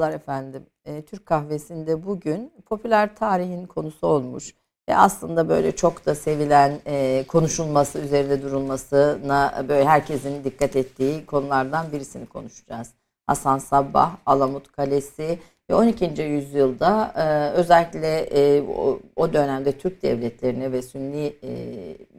Merhabalar efendim. E, Türk kahvesinde bugün popüler tarihin konusu olmuş ve aslında böyle çok da sevilen e, konuşulması, üzerinde durulmasına böyle herkesin dikkat ettiği konulardan birisini konuşacağız. Hasan Sabbah, Alamut Kalesi ve 12. yüzyılda e, özellikle e, o, o dönemde Türk devletlerine ve Sünni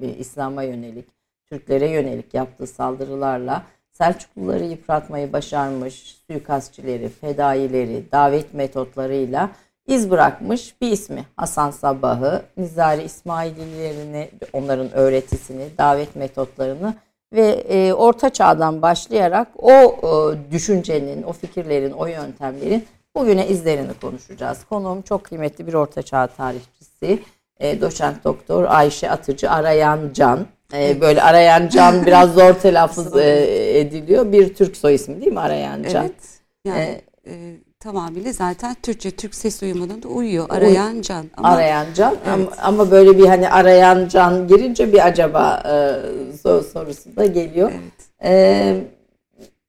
e, İslam'a yönelik, Türklere yönelik yaptığı saldırılarla Selçukluları yıpratmayı başarmış suikastçileri, fedaileri, davet metotlarıyla iz bırakmış bir ismi. Hasan Sabah'ı, Nizari İsmaililerini, onların öğretisini, davet metotlarını ve e, Orta Çağ'dan başlayarak o e, düşüncenin, o fikirlerin, o yöntemlerin bugüne izlerini konuşacağız. Konuğum çok kıymetli bir Orta Çağ tarihçisi, e, doçent doktor Ayşe Atıcı Arayan Can. Ee, böyle Arayan Can biraz zor telaffuz e, ediliyor. Bir Türk soy ismi değil mi Arayan Can? Evet. Yani ee, e, tamamıyla zaten Türkçe Türk ses uyumuna da uyuyor. Arayan Can. Ama, arayan Can evet. ama, ama böyle bir hani Arayan Can girince bir acaba e, sorusu da geliyor. Evet. E,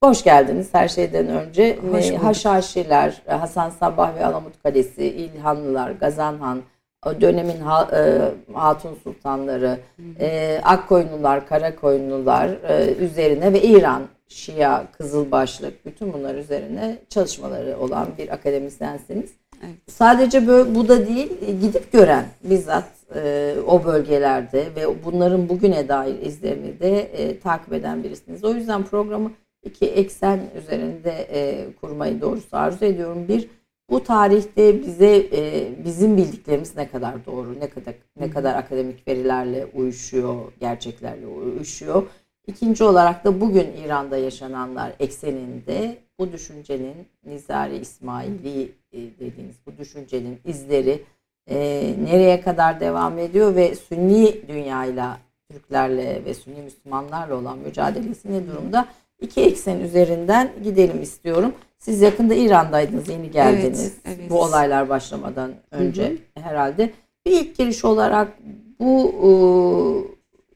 hoş geldiniz her şeyden önce. Hoş Haşhaşiler, Hasan Sabah ve Alamut Kalesi, İlhanlılar, Gazanhan, dönemin ha, e, hatun sultanları, e, Akkoyunlular, Karakoyunlular e, üzerine ve İran, Şia, Kızılbaşlık bütün bunlar üzerine çalışmaları olan bir akademisyensiniz. Evet. Sadece böyle, bu da değil, gidip gören bizzat e, o bölgelerde ve bunların bugüne dair izlerini de e, takip eden birisiniz. O yüzden programı iki eksen üzerinde e, kurmayı doğrusu arzu ediyorum. Bir, bu tarihte bize e, bizim bildiklerimiz ne kadar doğru, ne kadar ne kadar akademik verilerle uyuşuyor, gerçeklerle uyuşuyor. İkinci olarak da bugün İran'da yaşananlar ekseninde bu düşüncenin Nizari İsmaili e, dediğimiz bu düşüncenin izleri e, nereye kadar devam ediyor ve Sünni dünyayla Türklerle ve Sünni Müslümanlarla olan mücadelesi ne durumda? İki eksen üzerinden gidelim istiyorum. Siz yakında İran'daydınız, yeni geldiniz. Evet, evet. Bu olaylar başlamadan önce hı hı. herhalde. Bir ilk giriş olarak bu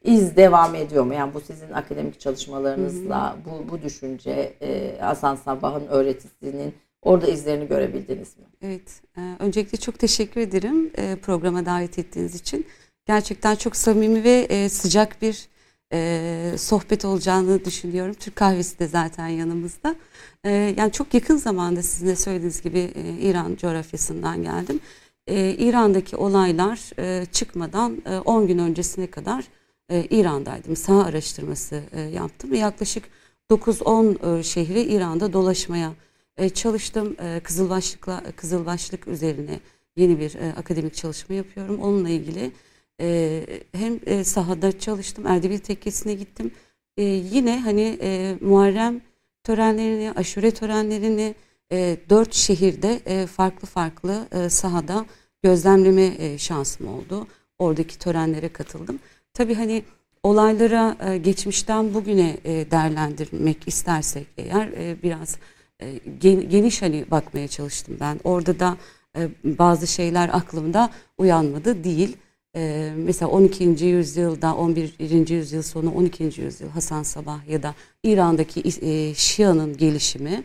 e, iz devam ediyor mu? Yani bu sizin akademik çalışmalarınızla hı hı. bu bu düşünce e, Hasan Sabah'ın öğretisinin orada izlerini görebildiniz mi? Evet. E, öncelikle çok teşekkür ederim e, programa davet ettiğiniz için. Gerçekten çok samimi ve e, sıcak bir e, sohbet olacağını düşünüyorum. Türk kahvesi de zaten yanımızda. E, yani çok yakın zamanda sizin de söylediğiniz gibi e, İran coğrafyasından geldim. E, İran'daki olaylar e, çıkmadan e, 10 gün öncesine kadar e, İran'daydım. Sağ araştırması e, yaptım yaklaşık 9-10 e, şehri İran'da dolaşmaya e, çalıştım. E, Kızılbaşlıkla Kızılbaşlık üzerine yeni bir e, akademik çalışma yapıyorum. Onunla ilgili e, hem e, sahada çalıştım, Erdebil Tekkesi'ne gittim. E, yine hani e, Muharrem törenlerini, aşure törenlerini e, dört şehirde e, farklı farklı e, sahada gözlemleme e, şansım oldu. Oradaki törenlere katıldım. Tabii hani olaylara e, geçmişten bugüne e, değerlendirmek istersek eğer e, biraz e, geniş hani bakmaya çalıştım ben. Orada da e, bazı şeyler aklımda uyanmadı değil. Ee, mesela 12. yüzyılda 11. yüzyıl sonu 12. yüzyıl Hasan Sabah ya da İran'daki e, Şia'nın gelişimi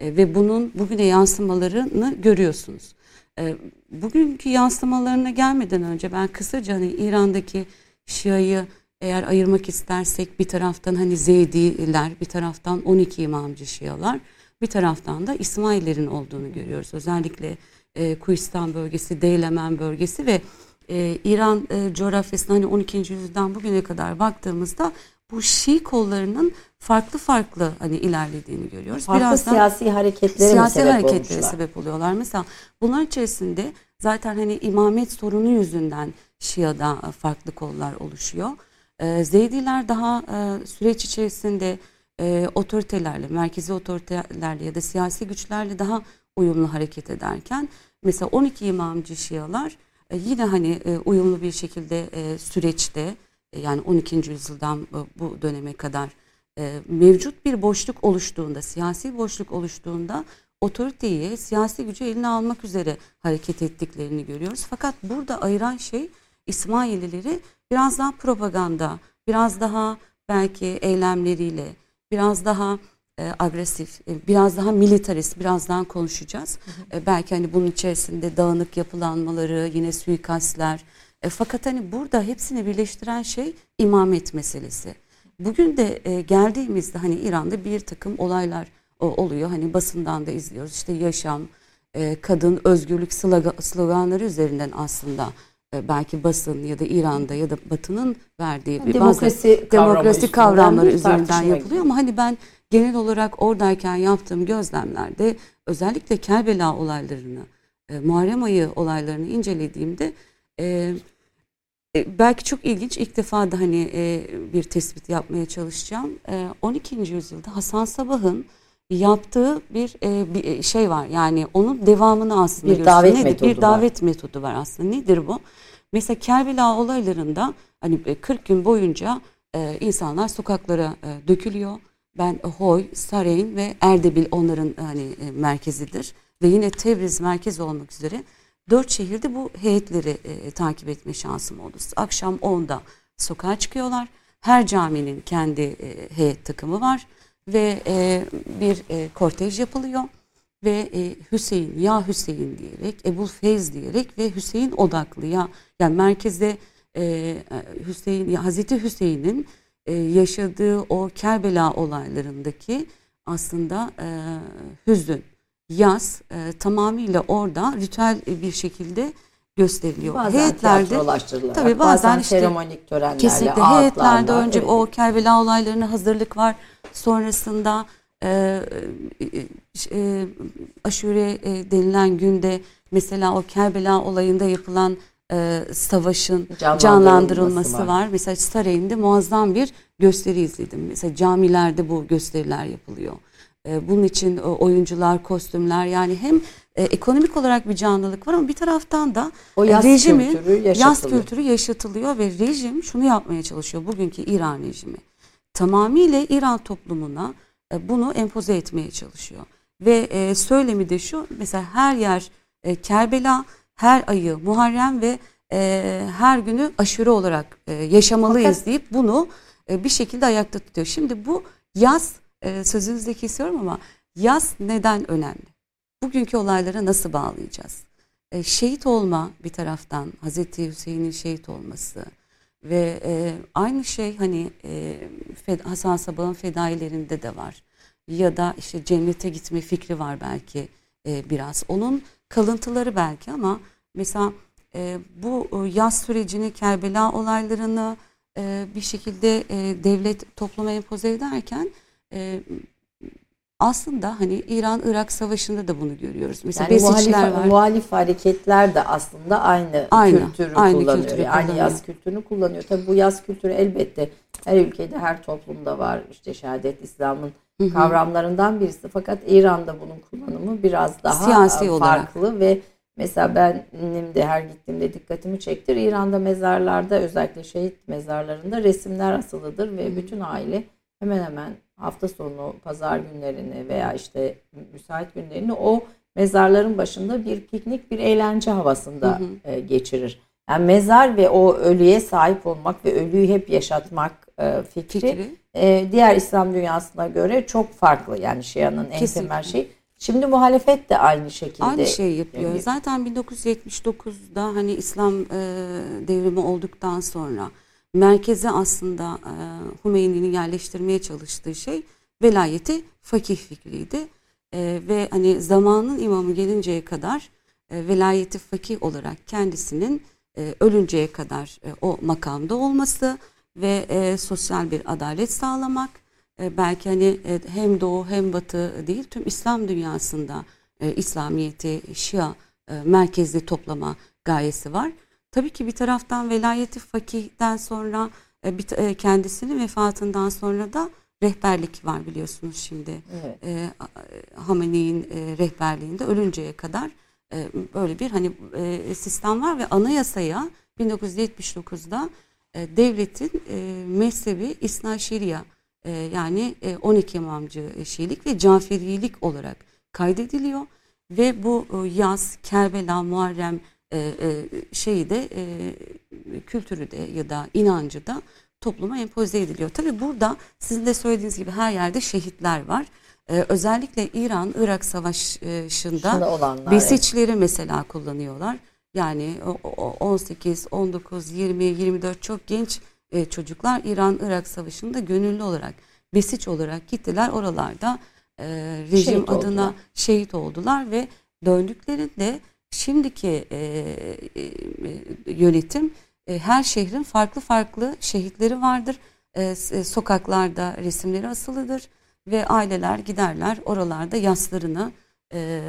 e, ve bunun bugüne yansımalarını görüyorsunuz. E, bugünkü yansımalarına gelmeden önce ben kısaca hani İran'daki Şia'yı eğer ayırmak istersek bir taraftan hani Zeydiler, bir taraftan 12 imamcı Şialar, bir taraftan da İsmail'lerin olduğunu görüyoruz. Özellikle e, Kuistan bölgesi, Deylemen bölgesi ve e, İran e, coğrafyasına hani 12. yüzyıldan bugüne kadar baktığımızda bu Şii kollarının farklı farklı hani ilerlediğini görüyoruz. Farklı Birazdan, siyasi hareketlere siyasi sebep hareketlere olmuşlar. sebep oluyorlar. Mesela bunlar içerisinde zaten hani imamet sorunu yüzünden Şia'da farklı kollar oluşuyor. E, Zeydiler daha e, süreç içerisinde e, otoritelerle, merkezi otoritelerle ya da siyasi güçlerle daha uyumlu hareket ederken mesela 12 imamcı Şialar e, yine hani e, uyumlu bir şekilde e, süreçte yani 12. yüzyıldan bu döneme kadar mevcut bir boşluk oluştuğunda, siyasi boşluk oluştuğunda otoriteyi, siyasi gücü eline almak üzere hareket ettiklerini görüyoruz. Fakat burada ayıran şey İsmailileri biraz daha propaganda, biraz daha belki eylemleriyle, biraz daha e, agresif, e, biraz daha militarist, birazdan konuşacağız. E, belki hani bunun içerisinde dağınık yapılanmaları, yine suikastler. E, fakat hani burada hepsini birleştiren şey imamet meselesi. Bugün de e, geldiğimizde hani İran'da bir takım olaylar o, oluyor. Hani basından da izliyoruz. İşte yaşam, e, kadın, özgürlük sloganları üzerinden aslında e, belki basın ya da İran'da ya da Batı'nın verdiği demokrasi, kavramı demokrasi kavramları üzerinden yapılıyor ama hani ben genel olarak oradayken yaptığım gözlemlerde özellikle Kerbela olaylarını, e, Muharrem ayı olaylarını incelediğimde e, e, belki çok ilginç ilk defa da hani e, bir tespit yapmaya çalışacağım. E, 12. yüzyılda Hasan Sabah'ın yaptığı bir, e, bir e, şey var. Yani onun devamını aslında bir davet Nedir? metodu bir davet var. metodu var aslında. Nedir bu? Mesela Kerbela olaylarında hani 40 e, gün boyunca e, insanlar sokaklara e, dökülüyor. Ben Hoy, Sareyn ve Erdebil onların hani e, merkezidir ve yine Tebriz merkez olmak üzere dört şehirde bu heyetleri e, takip etme şansım oldu. Akşam 10'da sokağa çıkıyorlar. Her caminin kendi e, heyet takımı var ve e, bir e, kortej yapılıyor ve e, Hüseyin ya Hüseyin diyerek Ebu Feyz diyerek ve Hüseyin odaklı ya yani merkezde e, Hüseyin ya Hazreti Hüseyin'in e, yaşadığı o Kerbela olaylarındaki aslında e, hüzün, yaz e, tamamıyla orada ritüel bir şekilde gösteriliyor. Bazen heyetlerde tabii bazen, bazen işte, seremonik törenlerle kesinlikle heyetlerde önce evet. o Kerbela olaylarına hazırlık var. Sonrasında e, e, e, aşure e, denilen günde mesela o Kerbela olayında yapılan e, savaşın canlandırılması var. var. Mesela Saray'ında muazzam bir gösteri izledim. Mesela camilerde bu gösteriler yapılıyor. E, bunun için e, oyuncular, kostümler yani hem e, ekonomik olarak bir canlılık var ama bir taraftan da o yaz rejimi, kültürü yaz kültürü yaşatılıyor ve rejim şunu yapmaya çalışıyor bugünkü İran rejimi. Tamamıyla İran toplumuna e, bunu empoze etmeye çalışıyor. Ve e, söylemi de şu mesela her yer e, Kerbela, her ayı Muharrem ve e, her günü aşure olarak e, yaşamalıyız Fakat, deyip bunu e, bir şekilde ayakta tutuyor. Şimdi bu yaz e, sözünüzde kesiyorum ama yaz neden önemli? Bugünkü olaylara nasıl bağlayacağız? E, şehit olma bir taraftan Hazreti Hüseyin'in şehit olması ve e, aynı şey hani e, Hasan Sabah'ın fedailerinde de var. Ya da işte cennete gitme fikri var belki e, biraz. Onun kalıntıları belki ama mesela e, bu e, yaz sürecini Kerbela olaylarını e, bir şekilde e, devlet topluma empoze ederken e, aslında hani İran-Irak savaşında da bunu görüyoruz. Mesela yani muhalif, var. muhalif hareketler de aslında aynı, aynı kültürü aynı kullanıyor. Kültürü yani aynı yaz kültürünü kullanıyor. Tabii bu yaz kültürü elbette her ülkede, her toplumda var. İşte şehadet İslam'ın kavramlarından birisi. Fakat İran'da bunun kullanımı biraz daha Siyasi farklı olarak. ve mesela benim de her gittiğimde dikkatimi çektir. İran'da mezarlarda özellikle şehit mezarlarında resimler asılıdır ve bütün aile hemen hemen hafta sonu, pazar günlerini veya işte müsait günlerini o mezarların başında bir piknik, bir eğlence havasında hı hı. E, geçirir. Yani mezar ve o ölüye sahip olmak ve ölüyü hep yaşatmak e, fikri, fikri. E, diğer İslam dünyasına göre çok farklı. Yani Şia'nın en temel şey. Şimdi muhalefet de aynı şekilde. Aynı şey yapıyor. Yani, Zaten 1979'da hani İslam e, devrimi olduktan sonra merkeze aslında e, Hümeyni'nin yerleştirmeye çalıştığı şey velayeti fakih fikriydi. E, ve hani zamanın imamı gelinceye kadar e, velayeti fakih olarak kendisinin e, ölünceye kadar e, o makamda olması ve e, sosyal bir adalet sağlamak e, belki hani e, hem doğu hem batı değil tüm İslam dünyasında e, İslamiyeti Şia e, merkezli toplama gayesi var. Tabii ki bir taraftan velayeti fakihten sonra e, bir, e, kendisinin vefatından sonra da rehberlik var biliyorsunuz şimdi. Evet. E, Hamani'nin e, rehberliğinde ölünceye kadar e, böyle bir hani e, sistem var ve anayasaya 1979'da e, devletin e, mezhebi İsna Şeria yani e, 12 imamcı Şiilik ve Caferilik olarak kaydediliyor ve bu yaz Kerbela, Muharrem şeyi de kültürü de ya da inancı da topluma empoze ediliyor. Tabi burada sizin de söylediğiniz gibi her yerde şehitler var. Ee, özellikle İran-Irak savaşında olanlar, besiçleri evet. mesela kullanıyorlar. Yani 18, 19, 20, 24 çok genç e, çocuklar İran-Irak savaşında gönüllü olarak, besiç olarak gittiler. Oralarda e, rejim şehit adına oldular. şehit oldular ve döndüklerinde şimdiki e, e, yönetim e, her şehrin farklı farklı şehitleri vardır. E, e, sokaklarda resimleri asılıdır ve aileler giderler oralarda yaslarını e,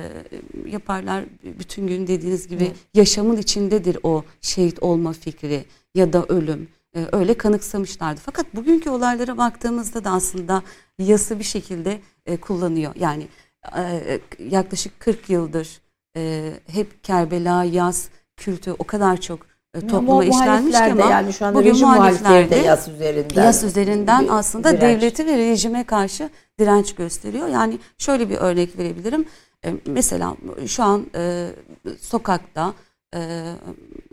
yaparlar. Bütün gün dediğiniz gibi evet. yaşamın içindedir o şehit olma fikri ya da ölüm. E, öyle kanıksamışlardı. Fakat bugünkü olaylara baktığımızda da aslında yası bir şekilde e, kullanıyor. Yani e, yaklaşık 40 yıldır e, hep Kerbela, yaz kültü o kadar çok topluma işlenmiş ki ama yani şu anda bugün muhaliflerde yas üzerinden yas üzerinden bir, aslında direnç. devleti ve rejime karşı direnç gösteriyor. Yani şöyle bir örnek verebilirim. E, mesela şu an e, sokakta e,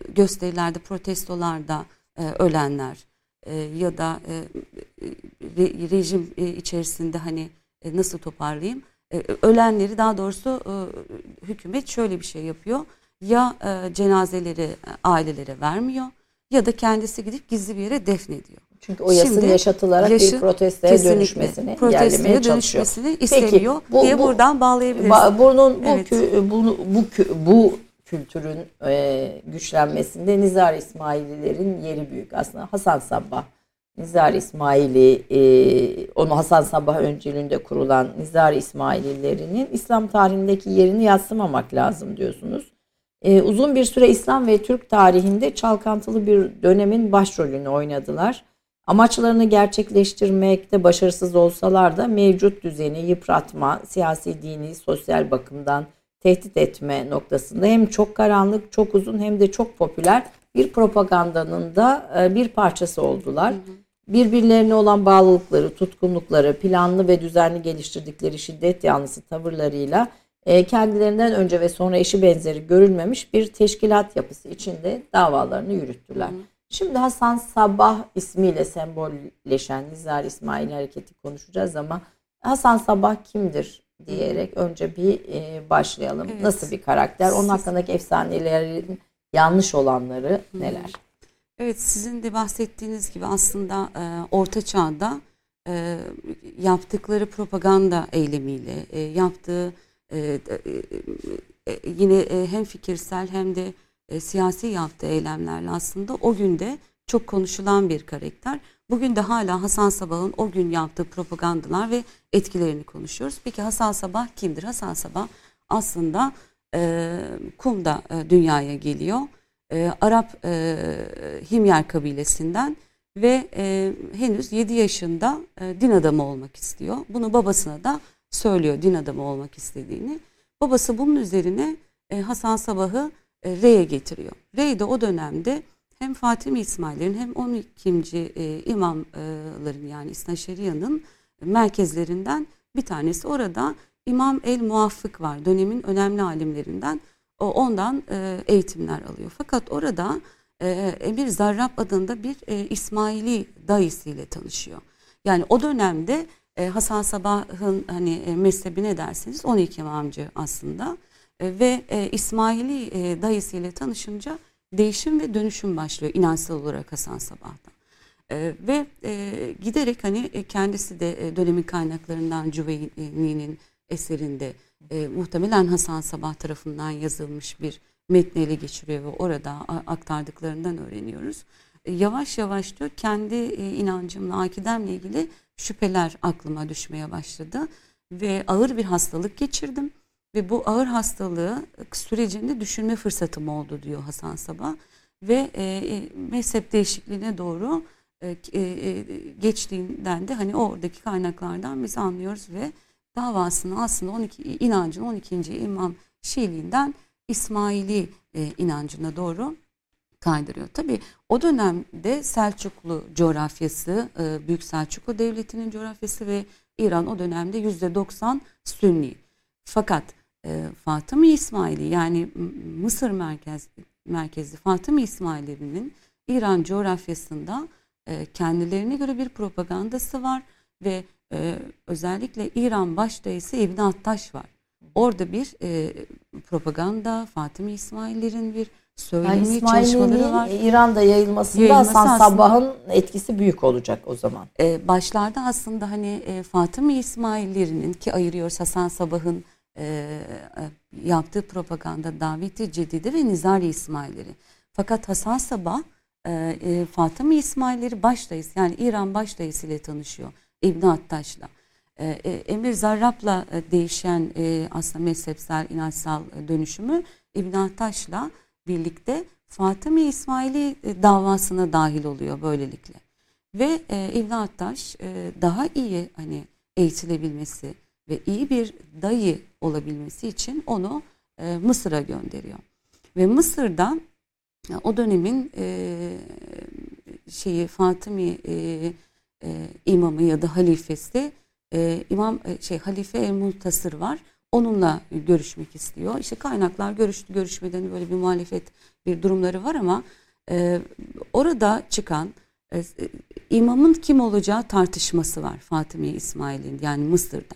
gösterilerde, protestolarda e, ölenler e, ya da e, re, rejim e, içerisinde hani e, nasıl toparlayayım? E, ölenleri daha doğrusu e, hükümet şöyle bir şey yapıyor ya e, cenazeleri e, ailelere vermiyor ya da kendisi gidip gizli bir yere defnediyor. Çünkü o yasın Şimdi, yaşatılarak yaşı, bir protestoya dönüşmesini protestoya dönüşmesini istemiyor Peki, bu, diye bu, buradan bağlayabiliriz. Bunun bu evet. kü, bu, bu, bu kültürün e, güçlenmesinde Nizar İsmaililerin yeri büyük. Aslında Hasan Sabbah, Nizar İsmaili, e, onu Hasan Sabbah öncülüğünde kurulan Nizar İsmaililerinin İslam tarihindeki yerini yatsımamak lazım diyorsunuz e, uzun bir süre İslam ve Türk tarihinde çalkantılı bir dönemin başrolünü oynadılar. Amaçlarını gerçekleştirmekte başarısız olsalar da mevcut düzeni yıpratma, siyasi, dini, sosyal bakımdan tehdit etme noktasında hem çok karanlık, çok uzun hem de çok popüler bir propagandanın da e, bir parçası oldular. Birbirlerine olan bağlılıkları, tutkunlukları, planlı ve düzenli geliştirdikleri şiddet yanlısı tavırlarıyla kendilerinden önce ve sonra eşi benzeri görülmemiş bir teşkilat yapısı içinde davalarını yürüttüler. Hı. Şimdi Hasan Sabah ismiyle sembolleşen Nizar İsmail Hareketi konuşacağız ama Hasan Sabah kimdir diyerek önce bir e, başlayalım. Evet. Nasıl bir karakter? Onun hakkındaki efsanelerin yanlış olanları neler? Evet sizin de bahsettiğiniz gibi aslında e, Orta Çağ'da e, yaptıkları propaganda eylemiyle, e, yaptığı e, e, yine e, hem fikirsel hem de siyasi yaptığı eylemlerle aslında o günde çok konuşulan bir karakter. Bugün de hala Hasan Sabah'ın o gün yaptığı propagandalar ve etkilerini konuşuyoruz. Peki Hasan Sabah kimdir? Hasan Sabah aslında e, Kum'da e, dünyaya geliyor. E, Arap e, Himyar kabilesinden ve e, henüz 7 yaşında e, din adamı olmak istiyor. Bunu babasına da söylüyor din adamı olmak istediğini. Babası bunun üzerine e, Hasan Sabah'ı e, Rey'e getiriyor. Rey de o dönemde hem Fatimi İsmail'lerin hem 12. E, imamların yani İsnaşeriya'nın merkezlerinden bir tanesi. Orada İmam El Muvaffık var. Dönemin önemli alimlerinden. O ondan e, eğitimler alıyor. Fakat orada Emir Zarrab adında bir e, İsmaili dayısıyla tanışıyor. Yani o dönemde e, Hasan Sabah'ın hani e, mezhebi ne derseniz 12 imamcı aslında. E, ve e, İsmaili e, dayısıyla tanışınca değişim ve dönüşüm başlıyor inançsal olarak Hasan Sabah'ta. E, ve e, giderek hani e, kendisi de e, dönemin kaynaklarından Cüveyni'nin eserinde e, muhtemelen Hasan Sabah tarafından yazılmış bir metni ele geçiriyor ve orada aktardıklarından öğreniyoruz. Yavaş yavaş diyor kendi e, inancımla, akidemle ilgili şüpheler aklıma düşmeye başladı ve ağır bir hastalık geçirdim ve bu ağır hastalığı sürecinde düşünme fırsatım oldu diyor Hasan Sabah ve e, e, mezhep değişikliğine doğru e, e, e geçtiğinden de hani oradaki kaynaklardan biz anlıyoruz ve davasını aslında 12 inancın 12. imam Şiiliğinden İsmaili e, inancına doğru kaydırıyor. Tabi o dönemde Selçuklu coğrafyası, e, Büyük Selçuklu Devleti'nin coğrafyası ve İran o dönemde yüzde 90 Sünni. Fakat e, Fatıma İsmaili yani Mısır merkez, merkezli Fatıma İsmail'lerinin İran coğrafyasında e, kendilerine göre bir propagandası var ve özellikle İran baş dayısı İbn Attaş var. Orada bir e, propaganda, Fatimi İsmail'lerin bir söylemi yani çalışmaları var. İran'da yayılmasında Yayılması Hasan Sabah'ın etkisi büyük olacak o zaman. E, başlarda aslında hani e, Fatimi İsmail'lerinin ki ayırıyoruz Hasan Sabah'ın e, e, yaptığı propaganda Daveti Cedidi ve Nizari İsmail'leri. Fakat Hasan Sabah e, e, Fatıma İsmail'leri başdayız yani İran başdayısı ile tanışıyor İbn Attaş'la. E, e, Emir Zarrab'la değişen e, aslında mezhepsel, inançsal dönüşümü İbn Attaş'la birlikte Fatıma İsmail'i e, davasına dahil oluyor böylelikle. Ve e, İbn Attaş e, daha iyi hani eğitilebilmesi ve iyi bir dayı olabilmesi için onu e, Mısır'a gönderiyor. Ve Mısır'dan o dönemin e, şeyi Fatımi e, e, imamı ya da halifesi e, imam e, şey halife El Muntasır var. Onunla görüşmek istiyor. İşte kaynaklar görüştü görüşmeden böyle bir muhalefet bir durumları var ama e, orada çıkan e, imamın kim olacağı tartışması var Fatımi İsmail'in yani Mısır'da.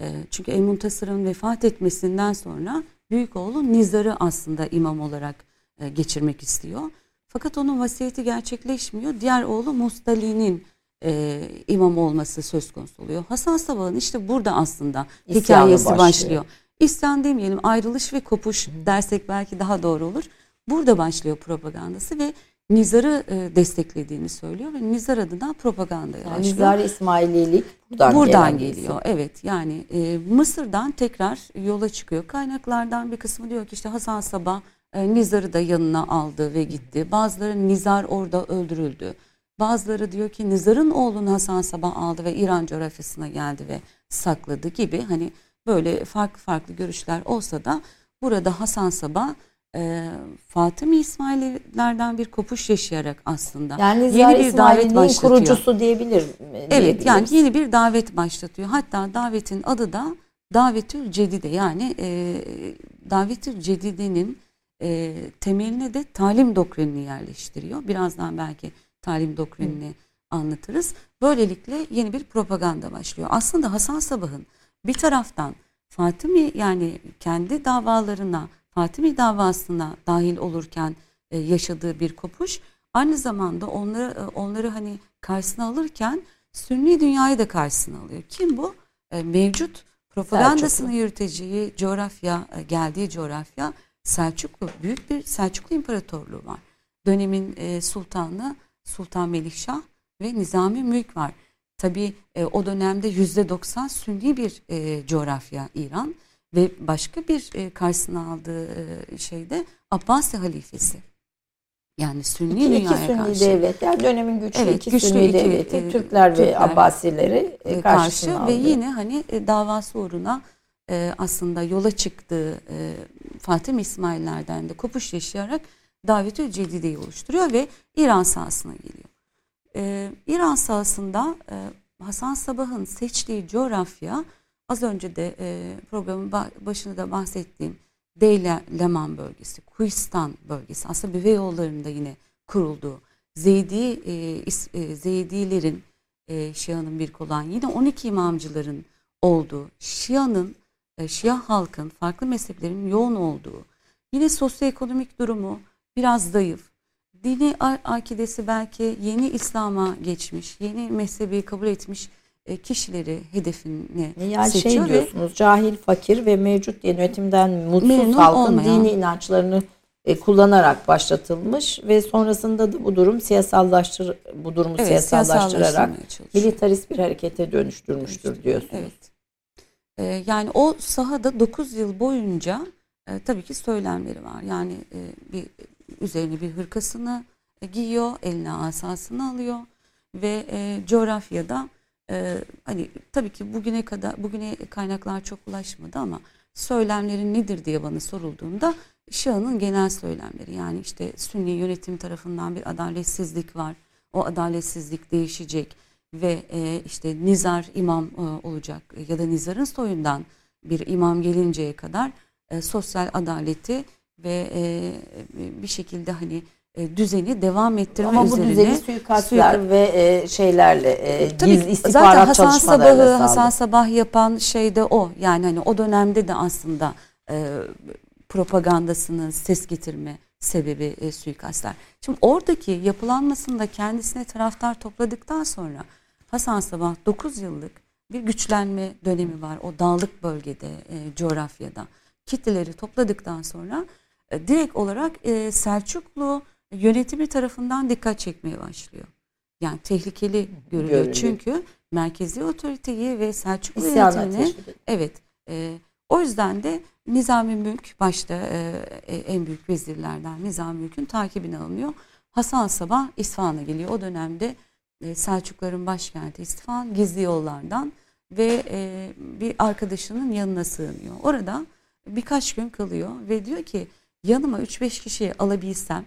E, çünkü El Muntasır'ın vefat etmesinden sonra büyük oğlu Nizar'ı aslında imam olarak e, geçirmek istiyor. Fakat onun vasiyeti gerçekleşmiyor. Diğer oğlu Mustali'nin e, imam olması söz konusu oluyor. Hasan Sabah'ın işte burada aslında İsyanı hikayesi başlıyor. başlıyor. İsyan demeyelim ayrılış ve kopuş dersek belki daha doğru olur. Burada başlıyor propagandası ve Nizar'ı e, desteklediğini söylüyor ve Nizar adına propaganda yani başlıyor. Nizar İsmaililik buradan, buradan geliyor. Evet yani e, Mısır'dan tekrar yola çıkıyor. Kaynaklardan bir kısmı diyor ki işte Hasan Sabah e, Nizar'ı da yanına aldı ve gitti. Bazıları Nizar orada öldürüldü. Bazıları diyor ki Nizar'ın oğlunu Hasan Sabah aldı ve İran coğrafyasına geldi ve sakladı gibi hani böyle farklı farklı görüşler olsa da burada Hasan Sabah e, Fatıma İsmail'lerden bir kopuş yaşayarak aslında yani yeni bir davet başlatıyor. kurucusu diyebilir Evet yani yeni bir davet başlatıyor. Hatta davetin adı da Davetül Cedide yani e, Davetül Cedide'nin e, temeline de talim doktrinini yerleştiriyor. Birazdan belki talim doktrinini Hı. anlatırız. Böylelikle yeni bir propaganda başlıyor. Aslında Hasan Sabah'ın bir taraftan Fatimi yani kendi davalarına, Fatimi davasına dahil olurken e, yaşadığı bir kopuş aynı zamanda onları e, onları hani karşısına alırken Sünni dünyayı da karşısına alıyor. Kim bu? E, mevcut propagandasını Selçuklu. yürüteceği coğrafya, e, geldiği coğrafya Selçuklu, büyük bir Selçuklu İmparatorluğu var. Dönemin e, sultanı Sultan Melikşah ve Nizami Mülk var. Tabi e, o dönemde yüzde doksan Sünni bir e, coğrafya İran ve başka bir e, karşısına aldığı e, şeyde Abbasi halifesi. Yani Sünni iki, dünyaya iki Sünni karşı. devlet. Yani dönemin güçlü evet, iki güçlü Sünni iki, devleti. E, Türkler, Türkler ve Abbasileri e, karşı ve yine hani e, davası uğruna e, aslında yola çıktığı e, Fatih İsmaillerden de kopuş yaşayarak Davetül Cedide'yi oluşturuyor ve İran sahasına geliyor. E, İran sahasında e, Hasan Sabah'ın seçtiği coğrafya az önce de e, programın başında da bahsettiğim Deyla Leman bölgesi, Kuistan bölgesi aslında Büve yollarında yine kurulduğu Zeydi, e, e, Zeydilerin e, Şia'nın bir olan yine 12 imamcıların olduğu Şia'nın e, Şia halkın farklı mezheplerin yoğun olduğu, yine sosyoekonomik durumu biraz zayıf, dini akidesi belki yeni İslam'a geçmiş, yeni mezhebi kabul etmiş e, kişileri hedefine yani şey seçiyor. şey diyorsunuz ve, cahil, fakir ve mevcut yönetimden mutsuz halkın olmayan. dini inançlarını e, kullanarak başlatılmış ve sonrasında da bu durum siyasallaştır bu durumu evet, siyasallaştırarak militarist bir harekete dönüştürmüştür diyorsunuz. Evet. E, yani o sahada 9 yıl boyunca e, tabii ki söylemleri var. Yani e, bir üzerine bir hırkasını e, giyiyor, eline asasını alıyor ve e, coğrafyada e, hani tabii ki bugüne kadar bugüne kaynaklar çok ulaşmadı ama söylemlerin nedir diye bana sorulduğunda Şah'ın genel söylemleri yani işte Sünni yönetim tarafından bir adaletsizlik var. O adaletsizlik değişecek ve e, işte nizar imam e, olacak ya da nizarın soyundan bir imam gelinceye kadar e, sosyal adaleti ve e, bir şekilde hani e, düzeni devam ettirme Ama üzerine. Ama bu düzeni suikastlar suik... ve e, şeylerle e, Tabii, gizli istihbarat zaten Hasan Sabah'ı sağladı. Hasan Sabah yapan şey de o. Yani hani o dönemde de aslında e, propagandasının ses getirme sebebi e, suikastlar. Şimdi oradaki yapılanmasında kendisine taraftar topladıktan sonra Hasan Sabah 9 yıllık bir güçlenme dönemi var o dağlık bölgede, e, coğrafyada. Kitleleri topladıktan sonra e, direkt olarak e, Selçuklu yönetimi tarafından dikkat çekmeye başlıyor. Yani tehlikeli görülüyor. görülüyor. Çünkü merkezi otoriteyi ve Selçuklu yönetimini evet e, o yüzden de Nizami Mülk başta e, e, en büyük vezirlerden Nizami Mülk'ün takibine alınıyor. Hasan Sabah İsfahan'a geliyor. O dönemde e, Selçukların başkenti İsfahan gizli yollardan ve e, bir arkadaşının yanına sığınıyor. Orada birkaç gün kalıyor ve diyor ki yanıma 3-5 kişiyi alabilsem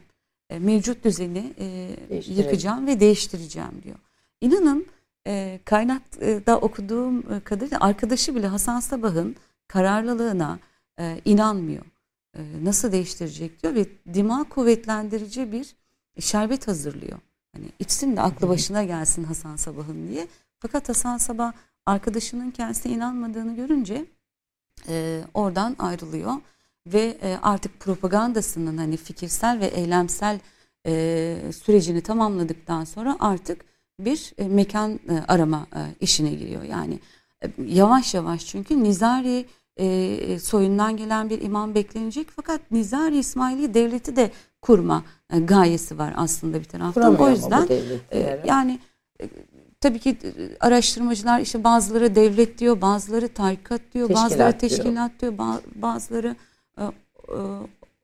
e, mevcut düzeni e, yıkacağım ve değiştireceğim diyor. İnanın e, kaynakta okuduğum kadarıyla arkadaşı bile Hasan Sabah'ın kararlılığına e, inanmıyor. E, nasıl değiştirecek diyor ve dima kuvvetlendirici bir şerbet hazırlıyor. Hani içsin de aklı başına gelsin Hasan Sabah'ın diye. Fakat Hasan Sabah arkadaşının kendisine inanmadığını görünce e, oradan ayrılıyor ve e, artık propagandasının hani fikirsel ve eylemsel e, sürecini tamamladıktan sonra artık bir e, mekan e, arama e, işine giriyor. Yani e, yavaş yavaş çünkü Nizari e, soyundan gelen bir imam beklenecek fakat Nizari İsmaili devleti de kurma e, gayesi var aslında bir taraftan. O yüzden e, yani e, tabii ki araştırmacılar işte bazıları devlet diyor, bazıları tarikat diyor, teşkilat bazıları teşkilat diyor, diyor bazıları